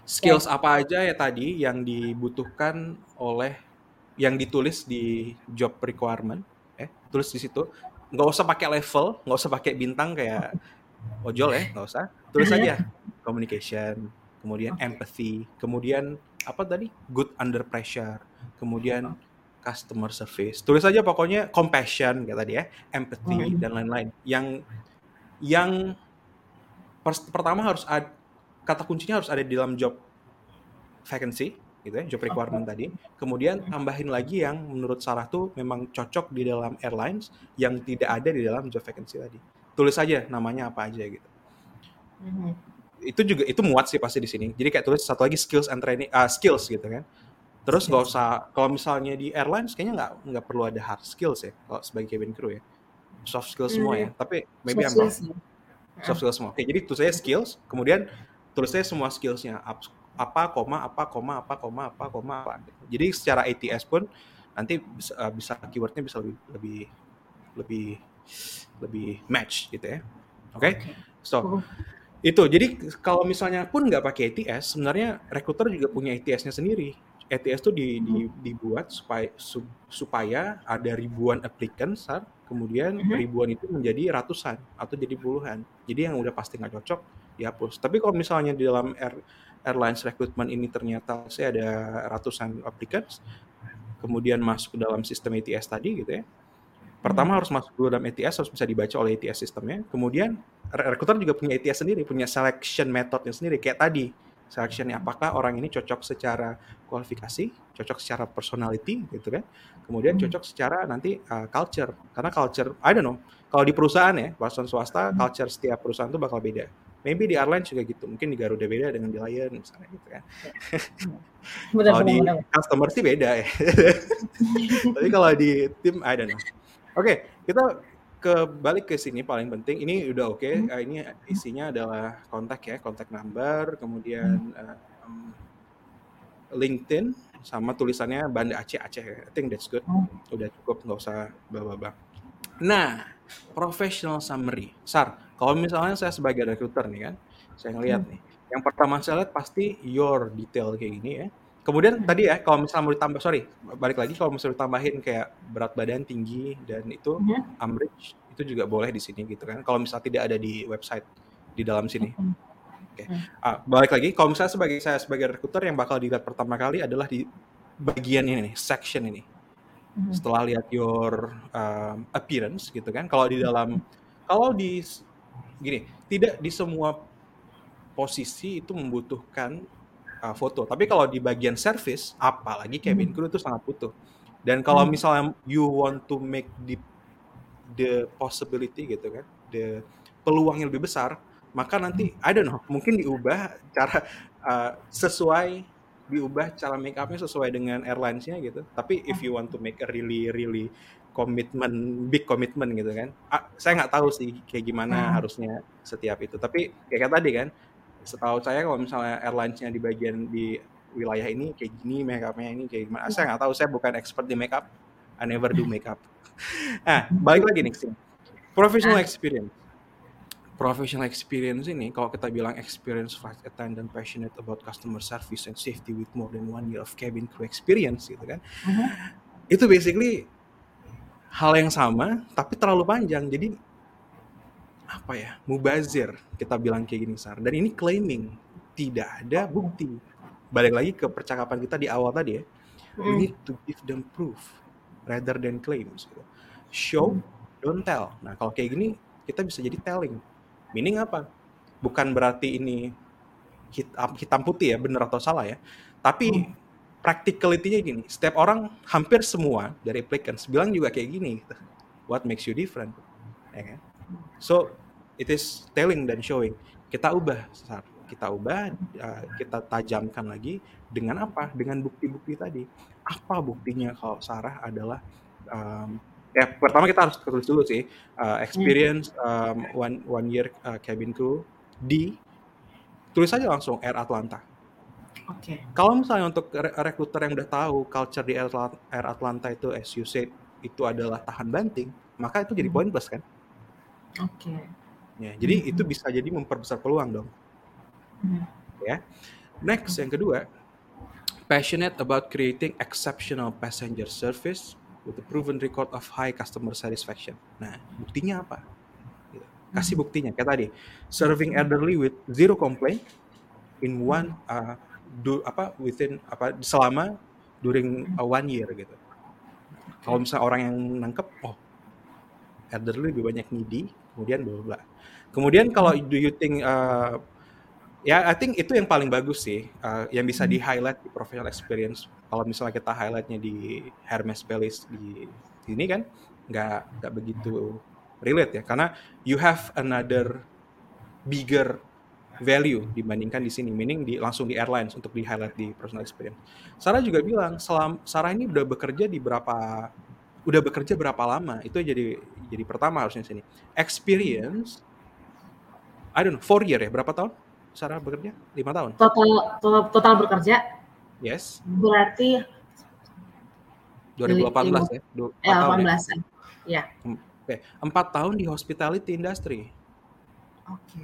Skills apa aja ya tadi yang dibutuhkan oleh yang ditulis di job requirement, eh tulis di situ. Nggak usah pakai level, nggak usah pakai bintang kayak ojol ya, nggak usah. Tulis aja communication, kemudian empathy, kemudian apa tadi good under pressure, kemudian customer service. Tulis aja pokoknya compassion kayak tadi ya, empathy Hmm. dan lain-lain. Yang yang pers- pertama harus ada kata kuncinya harus ada di dalam job vacancy gitu ya, job requirement tadi. Kemudian tambahin lagi yang menurut Sarah tuh memang cocok di dalam airlines yang tidak ada di dalam job vacancy tadi. Tulis aja namanya apa aja gitu. Hmm. Itu juga itu muat sih pasti di sini. Jadi kayak tulis satu lagi skills and training ah, skills gitu kan. Terus nggak usah kalau misalnya di airlines kayaknya nggak nggak perlu ada hard skills ya kalau sebagai cabin crew ya. Soft skills semua ya. Tapi maybe I'm wrong. Soft skills. soft skills semua. Oke, jadi tulis aja skills, kemudian tulis aja semua skillsnya Ap- apa, koma, apa, koma, apa, koma, apa, koma, apa. Jadi secara ATS pun nanti bisa, uh, bisa keywordnya bisa lebih lebih lebih lebih match gitu ya. Oke, so Oh. itu. Jadi kalau misalnya pun nggak pakai ATS, sebenarnya recruiter juga punya ATS-nya sendiri. ATS itu di, di- dibuat supaya su- supaya ada ribuan applicants, kemudian Mhm. ribuan itu menjadi ratusan atau jadi puluhan. Jadi yang udah pasti nggak cocok dihapus. Tapi kalau misalnya di dalam air, airlines recruitment ini ternyata saya ada ratusan applicants, kemudian masuk ke dalam sistem ATS tadi gitu ya. Pertama harus masuk dulu dalam ATS, harus bisa dibaca oleh ATS sistemnya. Kemudian re- recruiter juga punya ATS sendiri, punya selection methodnya sendiri. Kayak tadi, selectionnya apakah orang ini cocok secara kualifikasi, cocok secara personality gitu kan. Kemudian Hmm. cocok secara nanti uh, culture. Karena culture, I don't know, kalau di perusahaan ya, perusahaan swasta, Hmm. culture setiap perusahaan itu bakal beda. Maybe di airline juga gitu, mungkin di Garuda beda dengan di Lion misalnya gitu kan. Kalau di customer sih beda ya. Tapi kalau di tim, I don't know. Oke, kita ke balik ke sini paling penting. Ini udah oke. Hmm. Eh, ini isinya adalah kontak ya, kontak number, kemudian Hmm. um, LinkedIn sama tulisannya Banda Aceh Aceh. I think that's good. Hmm. Udah cukup, nggak usah bla Nah, professional summary. Sar, kalau misalnya saya sebagai recruiter nih kan, saya ngelihat Hmm. nih. Yang pertama saya lihat pasti your detail kayak gini ya. Kemudian tadi ya, kalau misalnya mau ditambah, sorry, balik lagi kalau misalnya ditambahin kayak berat badan tinggi dan itu Mhm. Ambridge itu juga boleh di sini gitu kan. Kalau misalnya tidak ada di website di dalam sini. Mhm. Oke. Hmm. Ah, balik lagi, kalau misalnya sebagai saya sebagai recruiter yang bakal dilihat pertama kali adalah di bagian ini nih, section ini. Mhm. Setelah lihat your um, appearance gitu kan. Kalau di dalam kalau di gini, tidak di semua posisi itu membutuhkan uh, foto. Tapi kalau di bagian service, apalagi cabin Mhm. crew itu sangat butuh. Dan kalau Mhm. misalnya you want to make the the possibility gitu kan, the peluang yang lebih besar, maka nanti I don't know, mungkin diubah cara uh, sesuai diubah cara make upnya sesuai dengan airlines-nya gitu. Tapi if you want to make a really really commitment, big commitment gitu kan, ah, saya nggak tahu sih kayak gimana Hmm. harusnya setiap itu. Tapi kayak tadi kan, setahu saya kalau misalnya airlines-nya di bagian di wilayah ini kayak gini make up-nya ini kayak gimana. Saya nggak tahu, saya bukan expert di make up. I never do make up. Nah, balik lagi nih sini. Professional Ah. experience. Professional experience ini kalau kita bilang experience flight attendant passionate about customer service and safety with more than one year of cabin crew experience gitu kan. Mhm. Itu basically hal yang sama tapi terlalu panjang. Jadi apa ya? Mubazir kita bilang kayak gini Sar. Dan ini claiming tidak ada bukti. Balik lagi ke percakapan kita di awal tadi ya. You Mhm. need to give them proof rather than claims. gitu. Show, don't tell. Nah kalau kayak gini kita bisa jadi telling. Meaning apa? Bukan berarti ini hitam, hitam putih ya, benar atau salah ya. Tapi Hmm. practicality-nya gini, setiap orang hampir semua dari applicants bilang juga kayak gini. gitu. What makes you different? Ya kan? So it is telling dan showing. Kita ubah, kita ubah, uh, kita tajamkan lagi dengan apa? Dengan bukti-bukti tadi. Apa buktinya kalau Sarah adalah um, ya pertama kita harus tulis dulu sih uh, experience um, one one year uh, cabin crew di tulis aja langsung Air Atlanta. Oke. Kalau misalnya untuk re- rekruter yang udah tahu culture di Air Atla- Air Atlanta itu as you said itu adalah tahan banting, maka itu jadi Hmm. poin plus kan? Oke. Ya, jadi Hmm. itu bisa jadi memperbesar peluang dong. Mhm. Ya. Next yang kedua, passionate about creating exceptional passenger service with a proven record of high customer satisfaction. Nah, buktinya apa? Gitu. Kasih Hmm. buktinya kayak tadi, serving elderly with zero complaint in one uh, do apa within apa selama during uh, one year gitu. Kalau misalnya orang yang nangkep, oh elderly lebih banyak needy, kemudian bla. Kemudian kalau do you think uh, ya I think itu yang paling bagus sih uh, yang bisa Hmm. di highlight di professional experience. Kalau misalnya kita highlightnya di Hermes Palace di sini kan nggak nggak begitu relate ya karena you have another bigger value dibandingkan di sini meaning di langsung di airlines untuk di highlight di personal experience. Sarah juga bilang selam Sarah ini udah bekerja di berapa udah bekerja berapa lama? Itu jadi jadi pertama harusnya sini. Experience I don't know four year ya? Berapa tahun Sarah bekerja? Lima tahun? Total, total total bekerja? Yes. Berarti 2018 ya? Du- eh, empat tahun ya? 18 an. Ya. Oke, empat tahun di hospitality industry. Oke.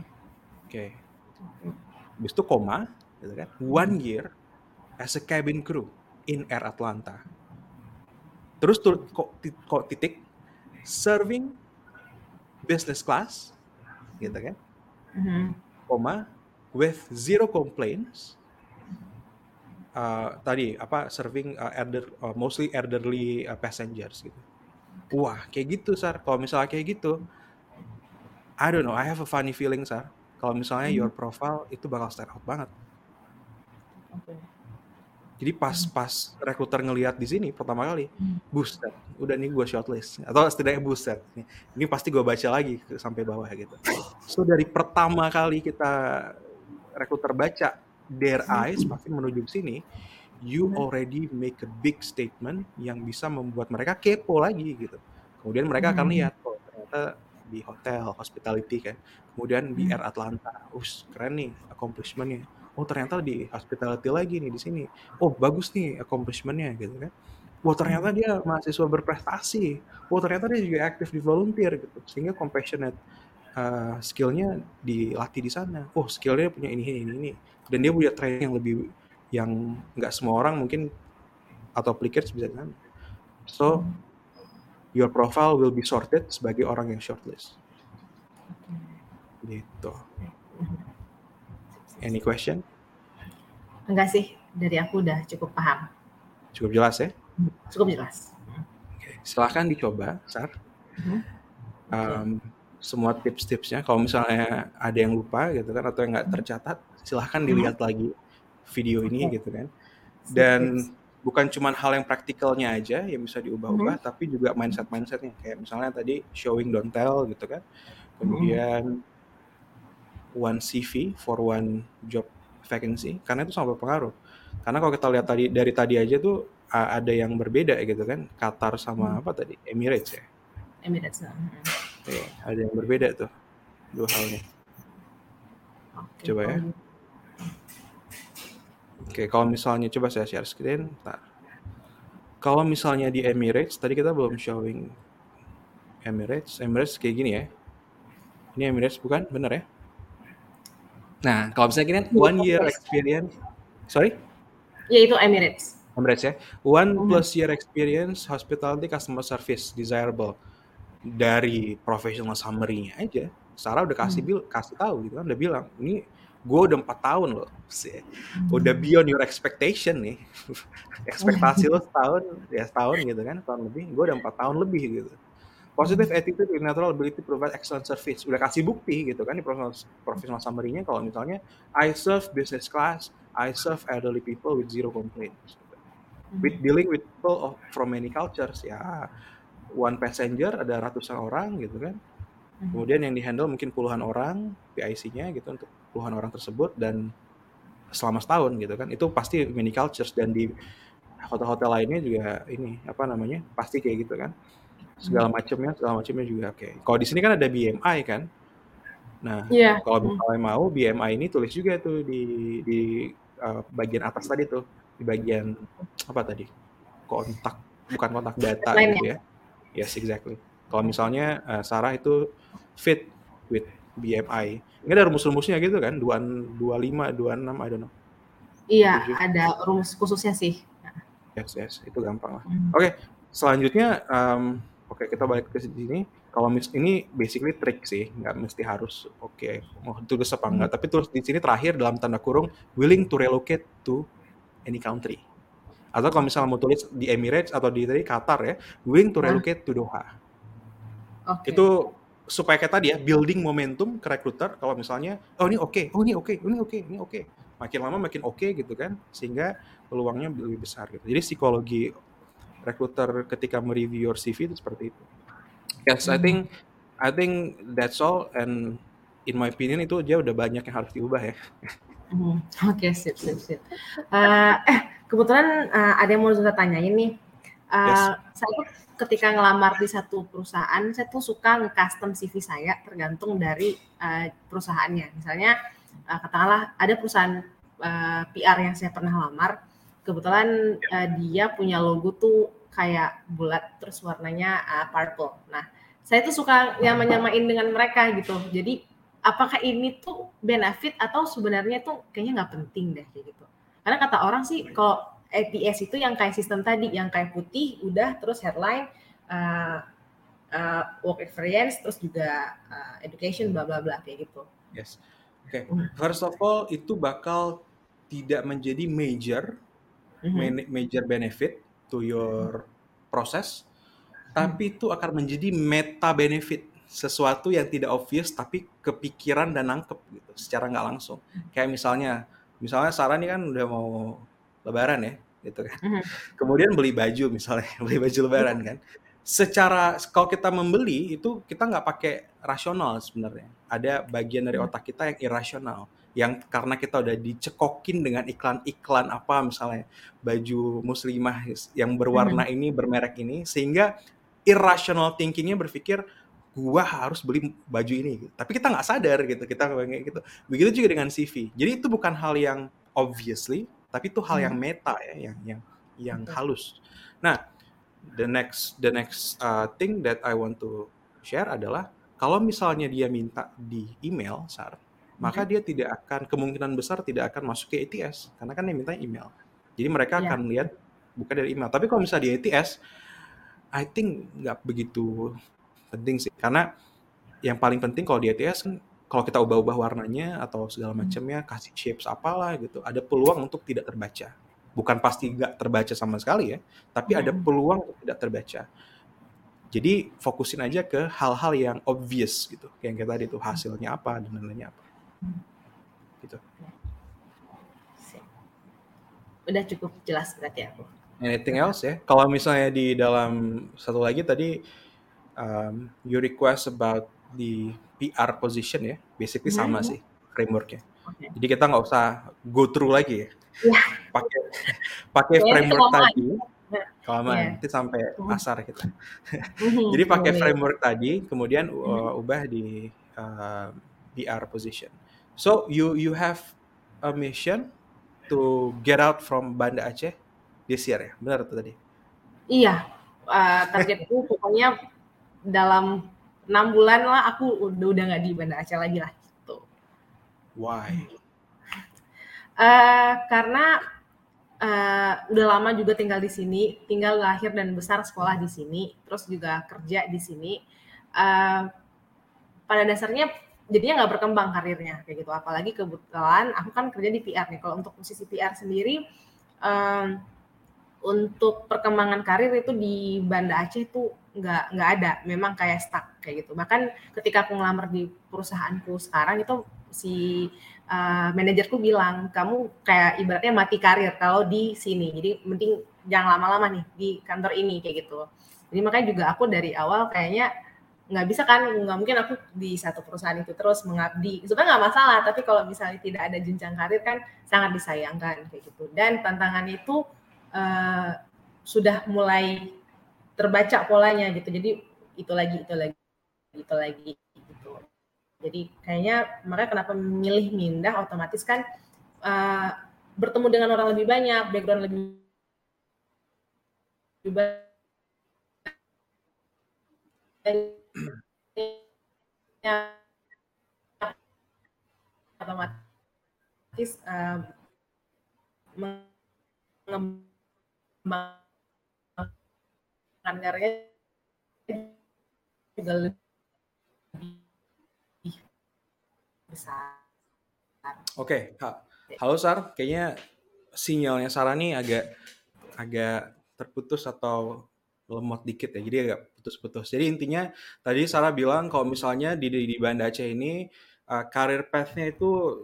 oke. Habis itu koma gitu kan? One year as a cabin crew in Air Atlanta terus kok, kok titik? Serving business class gitu kan? Mhm. koma with zero complaints. Uh, tadi apa serving uh, elder, uh, mostly elderly uh, passengers gitu. Wah kayak gitu sar. Kalau misalnya kayak gitu I don't know I have a funny feeling sar. Kalau misalnya your profile itu bakal stand out banget. Oke. Jadi pas pas rekruter ngelihat di sini pertama kali Hmm. buset udah nih gue shortlist atau setidaknya buset nih ini pasti gue baca lagi sampai bawah gitu so dari pertama kali kita rekruter baca their eyes pasti menuju ke sini you Hmm. already make a big statement yang bisa membuat mereka kepo lagi gitu kemudian mereka akan Hmm. lihat oh ternyata di hotel hospitality kan kemudian di Hmm. Air Atlanta us keren nih accomplishmentnya oh ternyata di hospitality lagi nih di sini. Oh bagus nih accomplishmentnya gitu kan. Wah ternyata dia mahasiswa berprestasi. Wah ternyata dia juga aktif di volunteer gitu. Sehingga compassionate uh, skillnya dilatih di sana. Oh skillnya punya ini ini ini. Dan dia punya training yang lebih yang nggak semua orang mungkin atau applicants bisa kan. So your profile will be sorted sebagai orang yang shortlist. Gitu. Any question? Enggak sih, dari aku udah cukup paham. Cukup jelas ya? Cukup jelas. Oke, silahkan dicoba, Sar. Mhm. Um, semua tips-tipsnya. Kalau misalnya ada yang lupa gitu kan atau yang nggak tercatat, silahkan dilihat lagi video ini gitu kan. Dan bukan cuma hal yang praktikalnya aja yang bisa diubah-ubah, tapi juga mindset-mindsetnya. Kayak misalnya tadi showing don't tell gitu kan. Kemudian one CV for one job vacancy karena itu sangat berpengaruh. Karena kalau kita lihat tadi dari tadi aja tuh ada yang berbeda gitu kan. Qatar sama apa tadi? Emirates ya. Emirates. mhm. Iya, ada yang berbeda tuh dua halnya. Oke, Coba ya. Oke, kalau misalnya coba saya share screen. Ntar. Kalau misalnya di Emirates, tadi kita belum showing Emirates. Emirates kayak gini ya. Ini Emirates bukan? Bener ya? Nah, kalau misalnya gini, one year experience. Sorry? Ya itu Emirates. Emirates ya. One Hmm. plus year experience hospitality customer service desirable dari professional summary-nya aja. Sarah udah kasih Hmm. bil kasih tahu gitu kan udah bilang ini gue udah empat tahun loh Sih. udah beyond your expectation nih ekspektasi lo setahun ya setahun gitu kan setahun lebih gue udah empat tahun lebih gitu positive attitude with natural ability to provide excellent service. Udah kasih bukti gitu kan di professional professional summary-nya kalau misalnya I serve business class I serve elderly people with zero complaints. With dealing with people of, from many cultures ya one passenger ada ratusan orang gitu kan. Mhm. kemudian yang dihandle mungkin puluhan orang PIC-nya gitu untuk puluhan orang tersebut dan selama setahun gitu kan. Itu pasti many cultures dan di hotel-hotel lainnya juga ini apa namanya pasti kayak gitu kan segala macamnya segala macamnya juga oke kalau di sini kan ada BMI kan nah Iya. kalau Hmm. misalnya mau BMI ini tulis juga tuh di di uh, bagian atas tadi tuh di bagian apa tadi kontak bukan kontak data Lainnya. gitu ya yes exactly kalau misalnya uh, Sarah itu fit with BMI ini ada rumus-rumusnya gitu kan 25 26 I don't know Iya, Tujuh. ada rumus khususnya sih. yes yes itu gampang lah Hmm. Oke, selanjutnya um, oke kita balik ke sini. Kalau mis ini basically trik sih, nggak mesti harus oke mau tulis apa enggak, tapi tulis di sini terakhir dalam tanda kurung willing to relocate to any country. Atau kalau misalnya mau tulis di Emirates atau di tadi Qatar ya, willing to relocate to Doha. Oke. Itu supaya kayak tadi ya, building momentum ke recruiter kalau misalnya oh ini oke, oh ini oke, ini oke, ini oke. Makin lama makin oke gitu kan, sehingga peluangnya lebih besar gitu. Jadi psikologi recruiter ketika mereview your CV itu seperti itu. Yes, I Hmm. think I think that's all and in my opinion itu dia udah banyak yang harus diubah ya. Hmm, Oke, sip, sip, sip. Eh, eh, kebetulan eh, ada yang mau saya tanyain nih. Eh, Yes. Saya tuh ketika ngelamar di satu perusahaan, saya tuh suka nge-custom CV saya tergantung dari eh, perusahaannya. Misalnya, eh, katakanlah ada perusahaan eh, PR yang saya pernah lamar, kebetulan eh, dia punya logo tuh kayak bulat, terus warnanya eh, purple. Nah, saya tuh suka nyama-nyamain dengan mereka gitu. Jadi apakah ini tuh benefit atau sebenarnya tuh kayaknya nggak penting deh kayak gitu. Karena kata orang sih kalau ATS itu yang kayak sistem tadi, yang kayak putih, udah terus headline, uh, uh, work experience, terus juga uh, education, bla bla bla kayak gitu. Yes. Oke. First of all itu bakal tidak menjadi major Mhm. man- major benefit to your proses, tapi itu akan menjadi meta benefit sesuatu yang tidak obvious tapi kepikiran dan nangkep gitu secara nggak langsung. Kayak misalnya, misalnya Sarah ini kan udah mau Lebaran ya, gitu kan. Mhm. Kemudian beli baju misalnya, beli baju Lebaran kan. Secara kalau kita membeli itu kita nggak pakai rasional sebenarnya. Ada bagian dari otak kita yang irasional yang karena kita udah dicekokin dengan iklan-iklan apa misalnya baju muslimah yang berwarna ini bermerek ini sehingga irrational thinkingnya berpikir gua harus beli baju ini. Tapi kita nggak sadar gitu kita kayak gitu. Begitu juga dengan CV jadi itu bukan hal yang obviously tapi itu hal yang meta ya yang yang yang halus. Nah the next the next uh, thing that I want to share adalah kalau misalnya dia minta di email sar maka dia tidak akan kemungkinan besar tidak akan masuk ke ATS karena kan yang minta email. Jadi mereka Iya. akan lihat bukan dari email. Tapi kalau misalnya di ATS, I think nggak begitu penting sih karena yang paling penting kalau di ATS kan kalau kita ubah-ubah warnanya atau segala Hmm. macamnya kasih shapes apalah gitu ada peluang untuk tidak terbaca bukan pasti nggak terbaca sama sekali ya tapi ada Hmm. peluang untuk tidak terbaca jadi fokusin aja ke hal-hal yang obvious gitu kayak yang tadi tuh hasilnya apa dan lain-lainnya apa gitu Sip. Udah cukup jelas berarti aku. anything else ya kalau misalnya di dalam satu lagi tadi um, you request about the PR position ya basically sama Hmm. sih frameworknya Oke. jadi kita nggak usah go through lagi ya Ya. pakai pakai framework tadi kelamaan Iya. nanti sampai Hmm. asar kita Mhm, jadi pakai framework tadi kemudian Hmm. uh, ubah di uh, PR position so you you have a mission to get out from Banda Aceh this year ya benar tuh tadi Iya, eh, targetku pokoknya dalam enam bulan lah aku udah udah nggak di Banda Aceh lagi lah gitu. why Eh, karena eh, udah lama juga tinggal di sini, tinggal lahir dan besar sekolah di sini, terus juga kerja di sini. Eh, pada dasarnya jadinya nggak berkembang karirnya kayak gitu. Apalagi kebetulan aku kan kerja di PR nih. Kalau untuk posisi PR sendiri, em, untuk perkembangan karir itu di Banda Aceh itu nggak nggak ada. Memang kayak stuck kayak gitu. Bahkan ketika aku ngelamar di perusahaanku sekarang itu si uh, manajerku bilang kamu kayak ibaratnya mati karir kalau di sini. Jadi mending jangan lama-lama nih di kantor ini kayak gitu. Jadi makanya juga aku dari awal kayaknya nggak bisa kan nggak mungkin aku di satu perusahaan itu terus mengabdi. Sebenarnya nggak masalah tapi kalau misalnya tidak ada jenjang karir kan sangat disayangkan kayak gitu. Dan tantangannya itu uh, sudah mulai terbaca polanya gitu. Jadi itu lagi itu lagi itu lagi gitu. Jadi kayaknya makanya kenapa memilih mindah otomatis kan uh, bertemu dengan orang lebih banyak background lebih lebih banyak otomatis uh, mengembangkan karya juga lebih besar. Oke, ha- halo Sar, kayaknya sinyalnya Sarah nih agak agak terputus atau lemot dikit ya, jadi agak putus-putus. Jadi intinya tadi Sarah bilang kalau misalnya di di, Banda Aceh ini uh, karir path-nya itu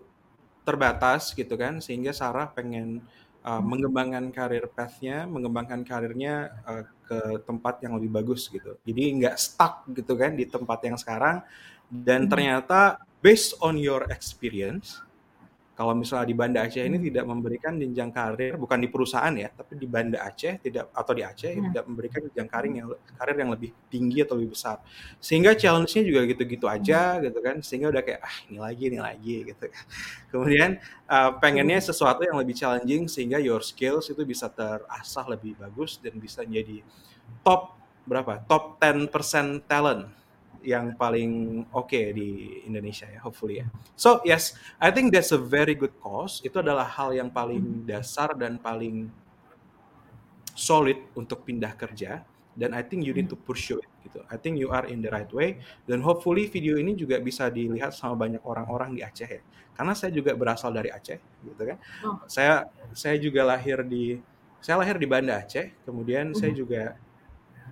terbatas gitu kan, sehingga Sarah pengen uh, mengembangkan karir path-nya, mengembangkan karirnya uh, ke tempat yang lebih bagus gitu. Jadi nggak stuck gitu kan di tempat yang sekarang. Dan Hmm. ternyata based on your experience, kalau misalnya di Banda Aceh ini Hmm. tidak memberikan jenjang karir, bukan di perusahaan ya, tapi di Banda Aceh tidak atau di Aceh Hmm. tidak memberikan jenjang karir yang karir yang lebih tinggi atau lebih besar. Sehingga challenge-nya juga gitu-gitu aja gitu kan. Sehingga udah kayak ah ini lagi ini lagi gitu kan. Kemudian uh, pengennya sesuatu yang lebih challenging sehingga your skills itu bisa terasah lebih bagus dan bisa menjadi top berapa? Top 10% talent yang paling oke di Indonesia ya, hopefully ya. So yes, I think that's a very good cause. Itu adalah hal yang paling dasar dan paling solid untuk pindah kerja. Dan I think you need to pursue it gitu. I think you are in the right way. Dan hopefully video ini juga bisa dilihat sama banyak orang-orang di Aceh ya. Karena saya juga berasal dari Aceh gitu kan. Oh. Saya saya juga lahir di saya lahir di Banda Aceh. Kemudian saya juga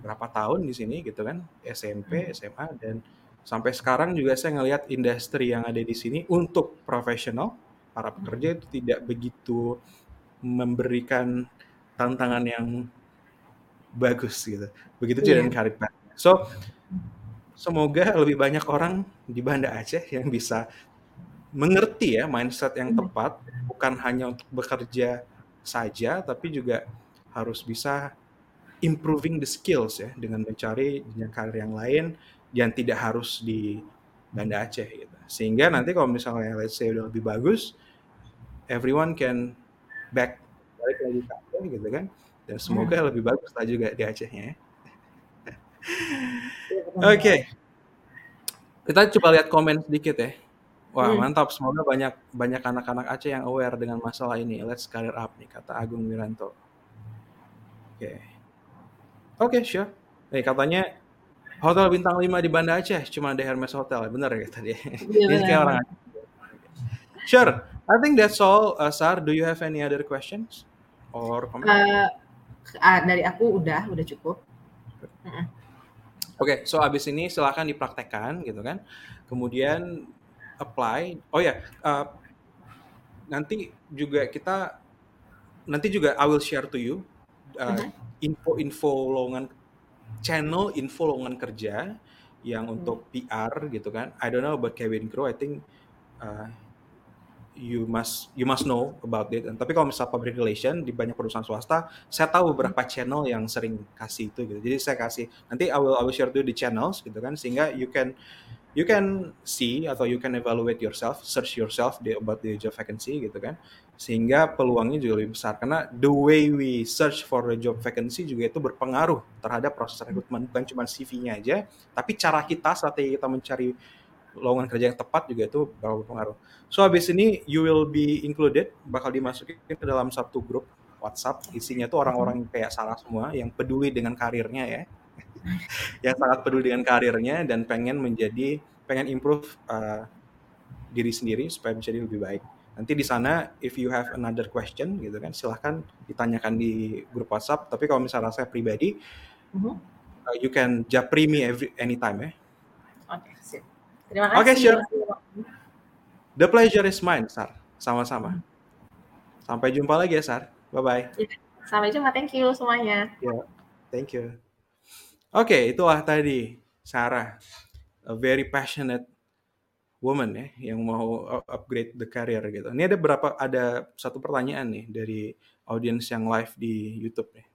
berapa tahun di sini gitu kan SMP SMA dan sampai sekarang juga saya ngelihat industri yang ada di sini untuk profesional para pekerja itu tidak begitu memberikan tantangan yang bagus gitu. Begitu juga Iya. dengan karir so semoga lebih banyak orang di Banda Aceh yang bisa mengerti ya mindset yang tepat bukan hanya untuk bekerja saja tapi juga harus bisa improving the skills ya dengan mencari jenjang karir yang lain yang tidak harus di Banda Aceh gitu. Sehingga nanti kalau misalnya let's say udah lebih bagus everyone can back balik lagi ke Aceh gitu kan. Dan semoga lebih bagus lah juga di Acehnya ya. Oke. Kita coba lihat komen sedikit ya. Wah, hmm. mantap. Semoga banyak banyak anak-anak Aceh yang aware dengan masalah ini. Let's career up nih, kata Agung Wiranto. Oke. Okay. Oke, okay, sure. Nih, katanya hotel bintang 5 di Banda Aceh cuma ada Hermes Hotel. Bener ya tadi? Iya, Ini kayak orang. Sure. I think that's all. Uh, Sar, do you have any other questions or comment? Uh, uh, dari aku udah, udah cukup. Oke, okay, so abis ini silahkan dipraktekkan gitu kan. Kemudian apply. Oh ya, yeah, uh, nanti juga kita nanti juga I will share to you uh, uh-huh. info-info lowongan channel info lowongan kerja yang uh-huh. untuk PR gitu kan. I don't know about Kevin Crow. I think uh, you must you must know about it. Tapi kalau misal public relation di banyak perusahaan swasta, saya tahu beberapa channel yang sering kasih itu gitu. Jadi saya kasih nanti I will I will share to you the channels gitu kan sehingga you can you can see atau you can evaluate yourself, search yourself the, about the job vacancy gitu kan. Sehingga peluangnya juga lebih besar karena the way we search for the job vacancy juga itu berpengaruh terhadap proses rekrutmen bukan cuma CV-nya aja, tapi cara kita strategi kita mencari lowongan kerja yang tepat juga itu bakal berpengaruh. So habis ini you will be included, bakal dimasukin ke dalam satu grup WhatsApp, isinya tuh orang-orang kayak salah semua yang peduli dengan karirnya ya yang sangat peduli dengan karirnya dan pengen menjadi pengen improve uh, diri sendiri supaya bisa jadi lebih baik. Nanti di sana if you have another question gitu kan silahkan ditanyakan di grup WhatsApp. Tapi kalau misalnya saya pribadi, uh-huh. uh, you can japri me every anytime ya. Oke, okay, sip. Terima kasih. Oke, okay, sure. The pleasure is mine, Sar. Sama-sama. Hmm. Sampai jumpa lagi ya, Sar. Bye-bye. Iya. Sampai jumpa. Thank you semuanya. Ya, yeah. thank you. Oke, okay, itulah tadi Sarah, a very passionate woman ya yang mau upgrade the career gitu. Ini ada berapa ada satu pertanyaan nih dari audiens yang live di YouTube nih.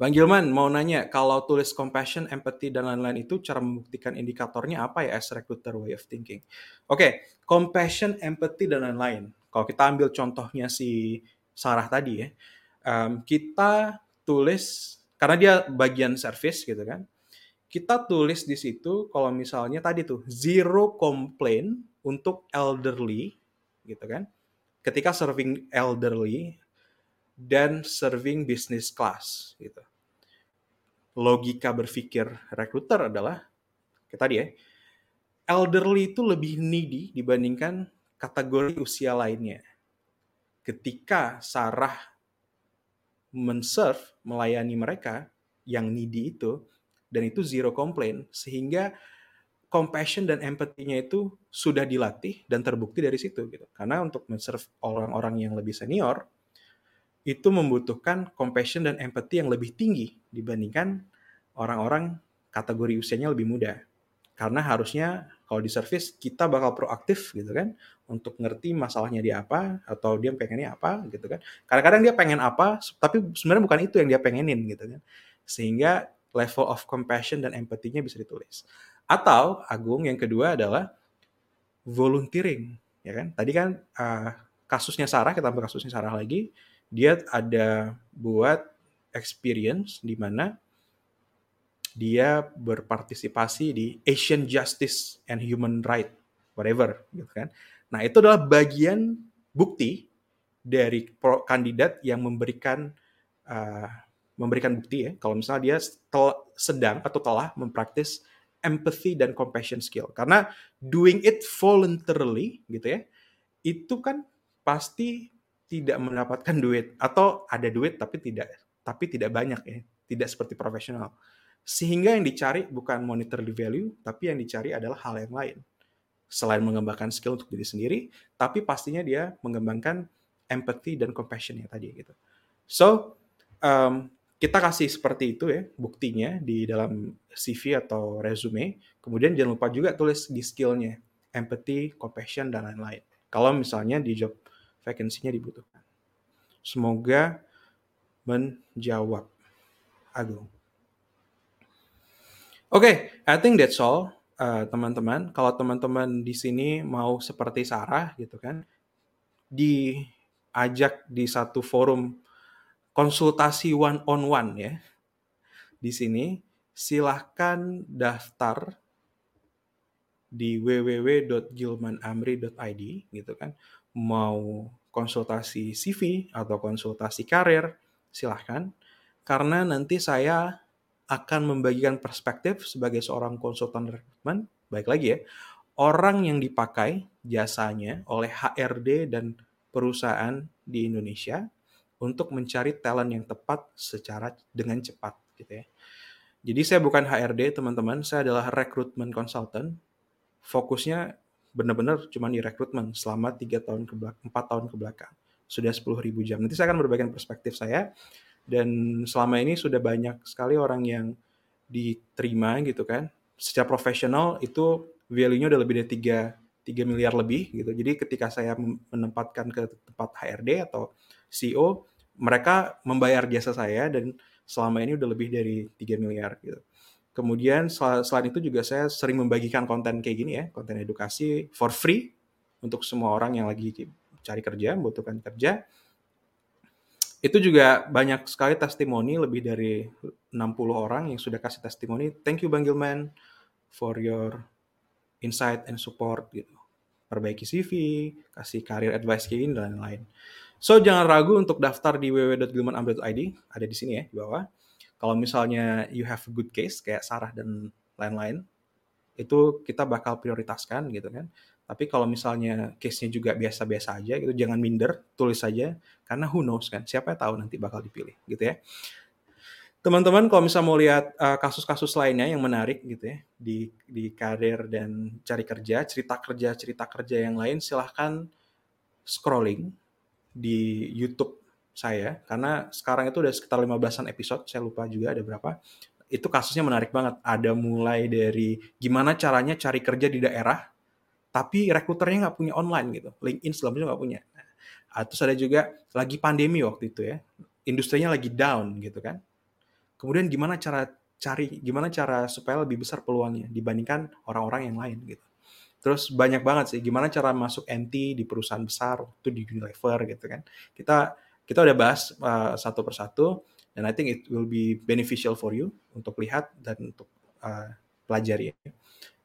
Bang Gilman mau nanya kalau tulis compassion, empathy dan lain-lain itu cara membuktikan indikatornya apa ya as recruiter way of thinking. Oke, okay, compassion, empathy dan lain-lain. Kalau kita ambil contohnya si Sarah tadi ya, um, kita tulis karena dia bagian service gitu kan. Kita tulis di situ kalau misalnya tadi tuh zero complaint untuk elderly gitu kan. Ketika serving elderly dan serving business class gitu. Logika berpikir recruiter adalah kita tadi ya, elderly itu lebih needy dibandingkan kategori usia lainnya. Ketika Sarah menserve, melayani mereka yang needy itu, dan itu zero complaint, sehingga compassion dan empathy-nya itu sudah dilatih dan terbukti dari situ gitu. Karena untuk menserve orang-orang yang lebih senior itu membutuhkan compassion dan empathy yang lebih tinggi dibandingkan orang-orang kategori usianya lebih muda. Karena harusnya kalau di service kita bakal proaktif gitu kan untuk ngerti masalahnya dia apa atau dia pengennya apa gitu kan. Kadang-kadang dia pengen apa tapi sebenarnya bukan itu yang dia pengenin gitu kan. Sehingga level of compassion dan empathy-nya bisa ditulis. Atau Agung yang kedua adalah volunteering ya kan. Tadi kan uh, kasusnya Sarah kita ambil kasusnya Sarah lagi dia ada buat experience di mana dia berpartisipasi di Asian Justice and Human Right whatever gitu kan. Nah, itu adalah bagian bukti dari pro kandidat yang memberikan uh, memberikan bukti ya. Kalau misalnya dia sedang atau telah mempraktis empathy dan compassion skill. Karena doing it voluntarily gitu ya itu kan pasti tidak mendapatkan duit. Atau ada duit tapi tidak tapi tidak banyak ya. Tidak seperti profesional sehingga yang dicari bukan monetary value, tapi yang dicari adalah hal yang lain. Selain mengembangkan skill untuk diri sendiri, tapi pastinya dia mengembangkan empathy dan compassion yang tadi gitu. So, um, kita kasih seperti itu ya buktinya di dalam CV atau resume. Kemudian jangan lupa juga tulis di skillnya empathy, compassion dan lain-lain. Kalau misalnya di job vacancy-nya dibutuhkan. Semoga menjawab. Agung. Oke, okay, I think that's all, uh, teman-teman. Kalau teman-teman di sini mau seperti Sarah gitu kan, diajak di satu forum konsultasi one on one ya. Di sini silahkan daftar di www.gilmanamri.id gitu kan. Mau konsultasi CV atau konsultasi karir, silahkan. Karena nanti saya akan membagikan perspektif sebagai seorang konsultan rekrutmen, baik lagi ya, orang yang dipakai jasanya oleh HRD dan perusahaan di Indonesia untuk mencari talent yang tepat secara dengan cepat gitu ya. Jadi saya bukan HRD teman-teman, saya adalah recruitment consultant. Fokusnya benar-benar cuma di rekrutmen selama tiga tahun ke belakang, 4 tahun ke belakang. Sudah 10 ribu jam. Nanti saya akan berbagikan perspektif saya dan selama ini sudah banyak sekali orang yang diterima gitu kan. Secara profesional itu value-nya udah lebih dari 3, 3 miliar lebih gitu. Jadi ketika saya menempatkan ke tempat HRD atau CEO mereka membayar jasa saya dan selama ini udah lebih dari 3 miliar gitu. Kemudian selain itu juga saya sering membagikan konten kayak gini ya konten edukasi for free untuk semua orang yang lagi cari kerja membutuhkan kerja itu juga banyak sekali testimoni lebih dari 60 orang yang sudah kasih testimoni thank you Bang Gilman for your insight and support gitu. Perbaiki CV kasih career advice kayak dan lain-lain. So jangan ragu untuk daftar di www.gilmanamri.id ada di sini ya di bawah. Kalau misalnya you have a good case kayak Sarah dan lain-lain itu kita bakal prioritaskan gitu kan tapi kalau misalnya case-nya juga biasa-biasa aja gitu, jangan minder, tulis saja karena who knows kan, siapa yang tahu nanti bakal dipilih gitu ya. Teman-teman kalau misalnya mau lihat uh, kasus-kasus lainnya yang menarik gitu ya di di karir dan cari kerja, cerita kerja, cerita kerja yang lain silahkan scrolling di YouTube saya karena sekarang itu udah sekitar 15-an episode, saya lupa juga ada berapa. Itu kasusnya menarik banget. Ada mulai dari gimana caranya cari kerja di daerah tapi rekruternya nggak punya online gitu. LinkedIn sebelumnya nggak punya. Nah, terus ada juga lagi pandemi waktu itu ya, industrinya lagi down gitu kan. Kemudian gimana cara cari, gimana cara supaya lebih besar peluangnya dibandingkan orang-orang yang lain gitu. Terus banyak banget sih gimana cara masuk NT di perusahaan besar itu di Unilever gitu kan. Kita kita udah bahas uh, satu persatu dan I think it will be beneficial for you untuk lihat dan untuk uh, pelajari.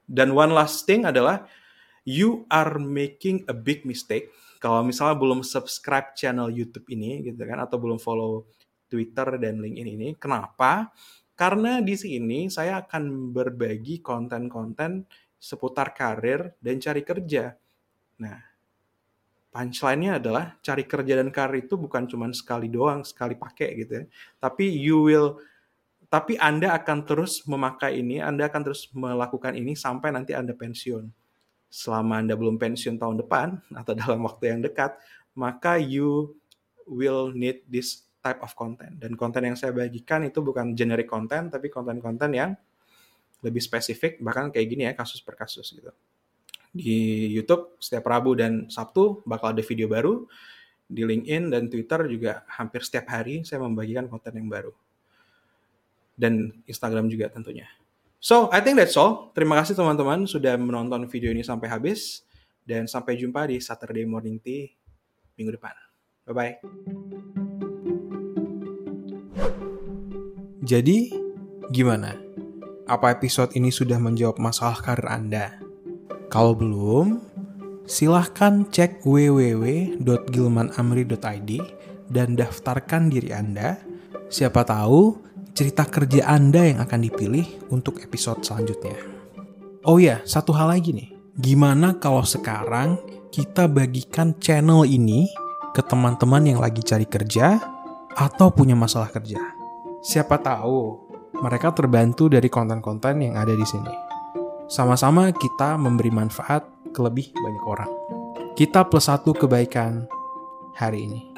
Dan one last thing adalah you are making a big mistake kalau misalnya belum subscribe channel YouTube ini gitu kan atau belum follow Twitter dan LinkedIn ini. Kenapa? Karena di sini saya akan berbagi konten-konten seputar karir dan cari kerja. Nah, punchline-nya adalah cari kerja dan karir itu bukan cuma sekali doang, sekali pakai gitu ya. Tapi you will tapi Anda akan terus memakai ini, Anda akan terus melakukan ini sampai nanti Anda pensiun selama Anda belum pensiun tahun depan atau dalam waktu yang dekat, maka you will need this type of content. Dan konten yang saya bagikan itu bukan generic content, tapi konten-konten yang lebih spesifik, bahkan kayak gini ya, kasus per kasus gitu. Di YouTube setiap Rabu dan Sabtu bakal ada video baru. Di LinkedIn dan Twitter juga hampir setiap hari saya membagikan konten yang baru. Dan Instagram juga tentunya. So, I think that's all. Terima kasih teman-teman sudah menonton video ini sampai habis. Dan sampai jumpa di Saturday Morning Tea minggu depan. Bye-bye. Jadi, gimana? Apa episode ini sudah menjawab masalah karir Anda? Kalau belum, silahkan cek www.gilmanamri.id dan daftarkan diri Anda. Siapa tahu cerita kerja Anda yang akan dipilih untuk episode selanjutnya. Oh ya, satu hal lagi nih. Gimana kalau sekarang kita bagikan channel ini ke teman-teman yang lagi cari kerja atau punya masalah kerja? Siapa tahu mereka terbantu dari konten-konten yang ada di sini. Sama-sama kita memberi manfaat ke lebih banyak orang. Kita plus satu kebaikan hari ini.